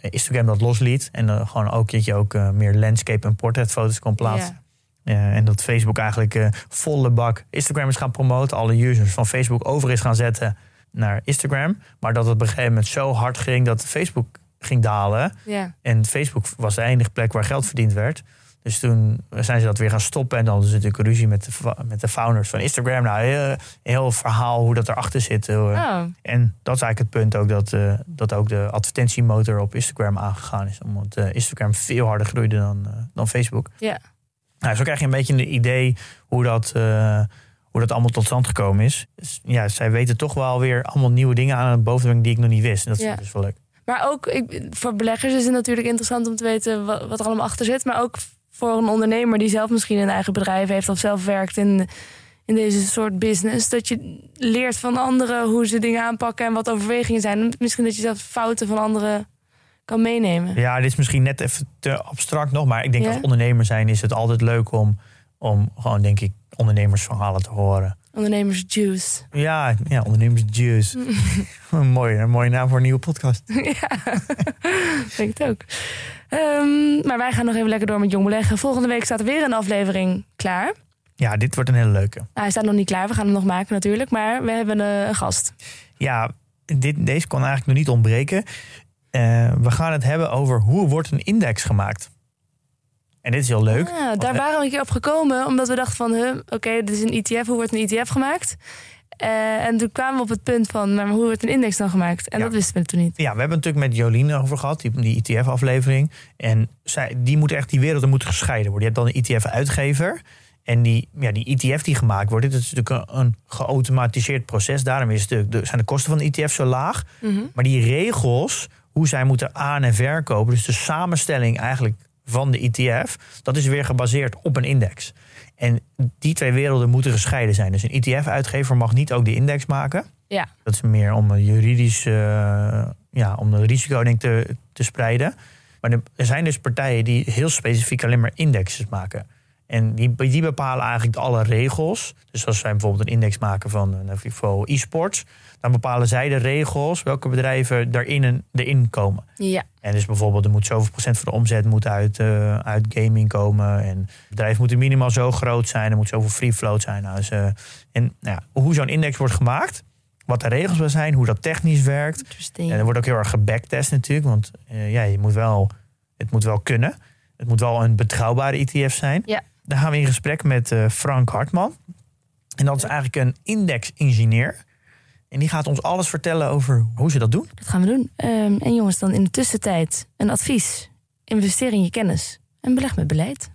Instagram dat losliet. En dan gewoon ook dat je ook eh, meer landscape en portretfoto's kon plaatsen. Ja. En dat Facebook eigenlijk eh, volle bak Instagram is gaan promoten. Alle users van Facebook over is gaan zetten naar Instagram. Maar dat het op een gegeven moment zo hard ging dat Facebook ging dalen. Ja. En Facebook was de enige plek waar geld verdiend werd. Dus toen zijn ze dat weer gaan stoppen. En dan is natuurlijk ruzie met de, met de founders van Instagram. Nou, heel, heel verhaal hoe dat erachter zit. Eh, Oh, En dat is eigenlijk het punt ook dat, eh, dat ook de advertentiemotor op Instagram aangegaan is. Omdat eh, Instagram veel harder groeide dan, dan Facebook. ja. Nou, zo krijg je een beetje een idee hoe dat, hoe dat allemaal tot stand gekomen is. Dus, ja, zij weten toch wel weer allemaal nieuwe dingen aan het bovenbrengen die ik nog niet wist. En dat is dus wel leuk. Maar ook ik, voor beleggers is het natuurlijk interessant om te weten wat, wat er allemaal achter zit. Maar ook voor een ondernemer die zelf misschien een eigen bedrijf heeft of zelf werkt in, in deze soort business. Dat je leert van anderen hoe ze dingen aanpakken en wat overwegingen zijn. Misschien dat je zelf fouten van anderen kan meenemen. Ja, dit is misschien net even te abstract nog. Maar ik denk Ja? als ondernemer zijn is het altijd leuk om, om gewoon, denk ik, ondernemersverhalen te horen. Ondernemers juice. Ja, ja ondernemersjuice. een, [LAUGHS] mooie, een mooie naam voor een nieuwe podcast. ja, [LAUGHS] denk het ook. Ehm, maar wij gaan nog even lekker door met Jong Beleggen. Volgende week staat er weer een aflevering klaar. Ja, dit wordt een hele leuke. Nou, hij staat nog niet klaar, we gaan hem nog maken natuurlijk. Maar we hebben eh, een gast. Ja, dit, deze kon eigenlijk nog niet ontbreken. Eh, we gaan het hebben over hoe wordt een index gemaakt. En dit is heel leuk. Ah, daar Want, waren we een keer op gekomen, omdat we dachten van... huh, oké, dit is een ETF, hoe wordt een ETF gemaakt? Eh, en toen kwamen we op het punt van, maar hoe wordt een index dan gemaakt? En Ja. dat wisten we toen niet. Ja, we hebben het natuurlijk met Jolien over gehad, die, die ETF-aflevering. En zij, die moet echt, die werelden moeten gescheiden worden. Je hebt dan een ETF-uitgever En die, ja, die ETF die gemaakt wordt, dit is natuurlijk een, een geautomatiseerd proces. Daarom is de, de, zijn de kosten van de ETF zo laag. Maar die regels, hoe zij moeten aan- en verkopen, dus de samenstelling eigenlijk van de ETF, dat is weer gebaseerd op een index. En die twee werelden moeten gescheiden zijn. Dus een ETF-uitgever mag niet ook de index maken. Ja. Dat is meer om juridisch, eh, ja, om de risico denk ik, te, te spreiden. Maar er- zijn dus partijen die heel specifiek alleen maar indexes maken. En die, die bepalen eigenlijk alle regels. Dus als zij bijvoorbeeld een index maken van een niveau e-sports, dan bepalen zij de regels welke bedrijven daarin erin komen. Ja. En dus bijvoorbeeld er moet zoveel procent van de omzet moet uit, eh, uit gaming komen. En het bedrijf moet minimaal zo groot zijn. Er moet zoveel free float zijn. Nou, dus, eh, en nou ja, hoe zo'n index wordt gemaakt, wat de regels wel zijn, hoe dat technisch werkt. En er wordt ook heel erg gebacktest natuurlijk. Want eh, ja, je moet wel, het moet wel kunnen. Het moet wel een betrouwbare ETF zijn. Ja. Daar gaan we in gesprek met Frank Hartman. En dat is eigenlijk een index-engineer. En die gaat ons alles vertellen over hoe ze dat doen. Dat gaan we doen. Ehm, en jongens, dan in de tussentijd een advies. Investeer in je kennis en beleg met beleid.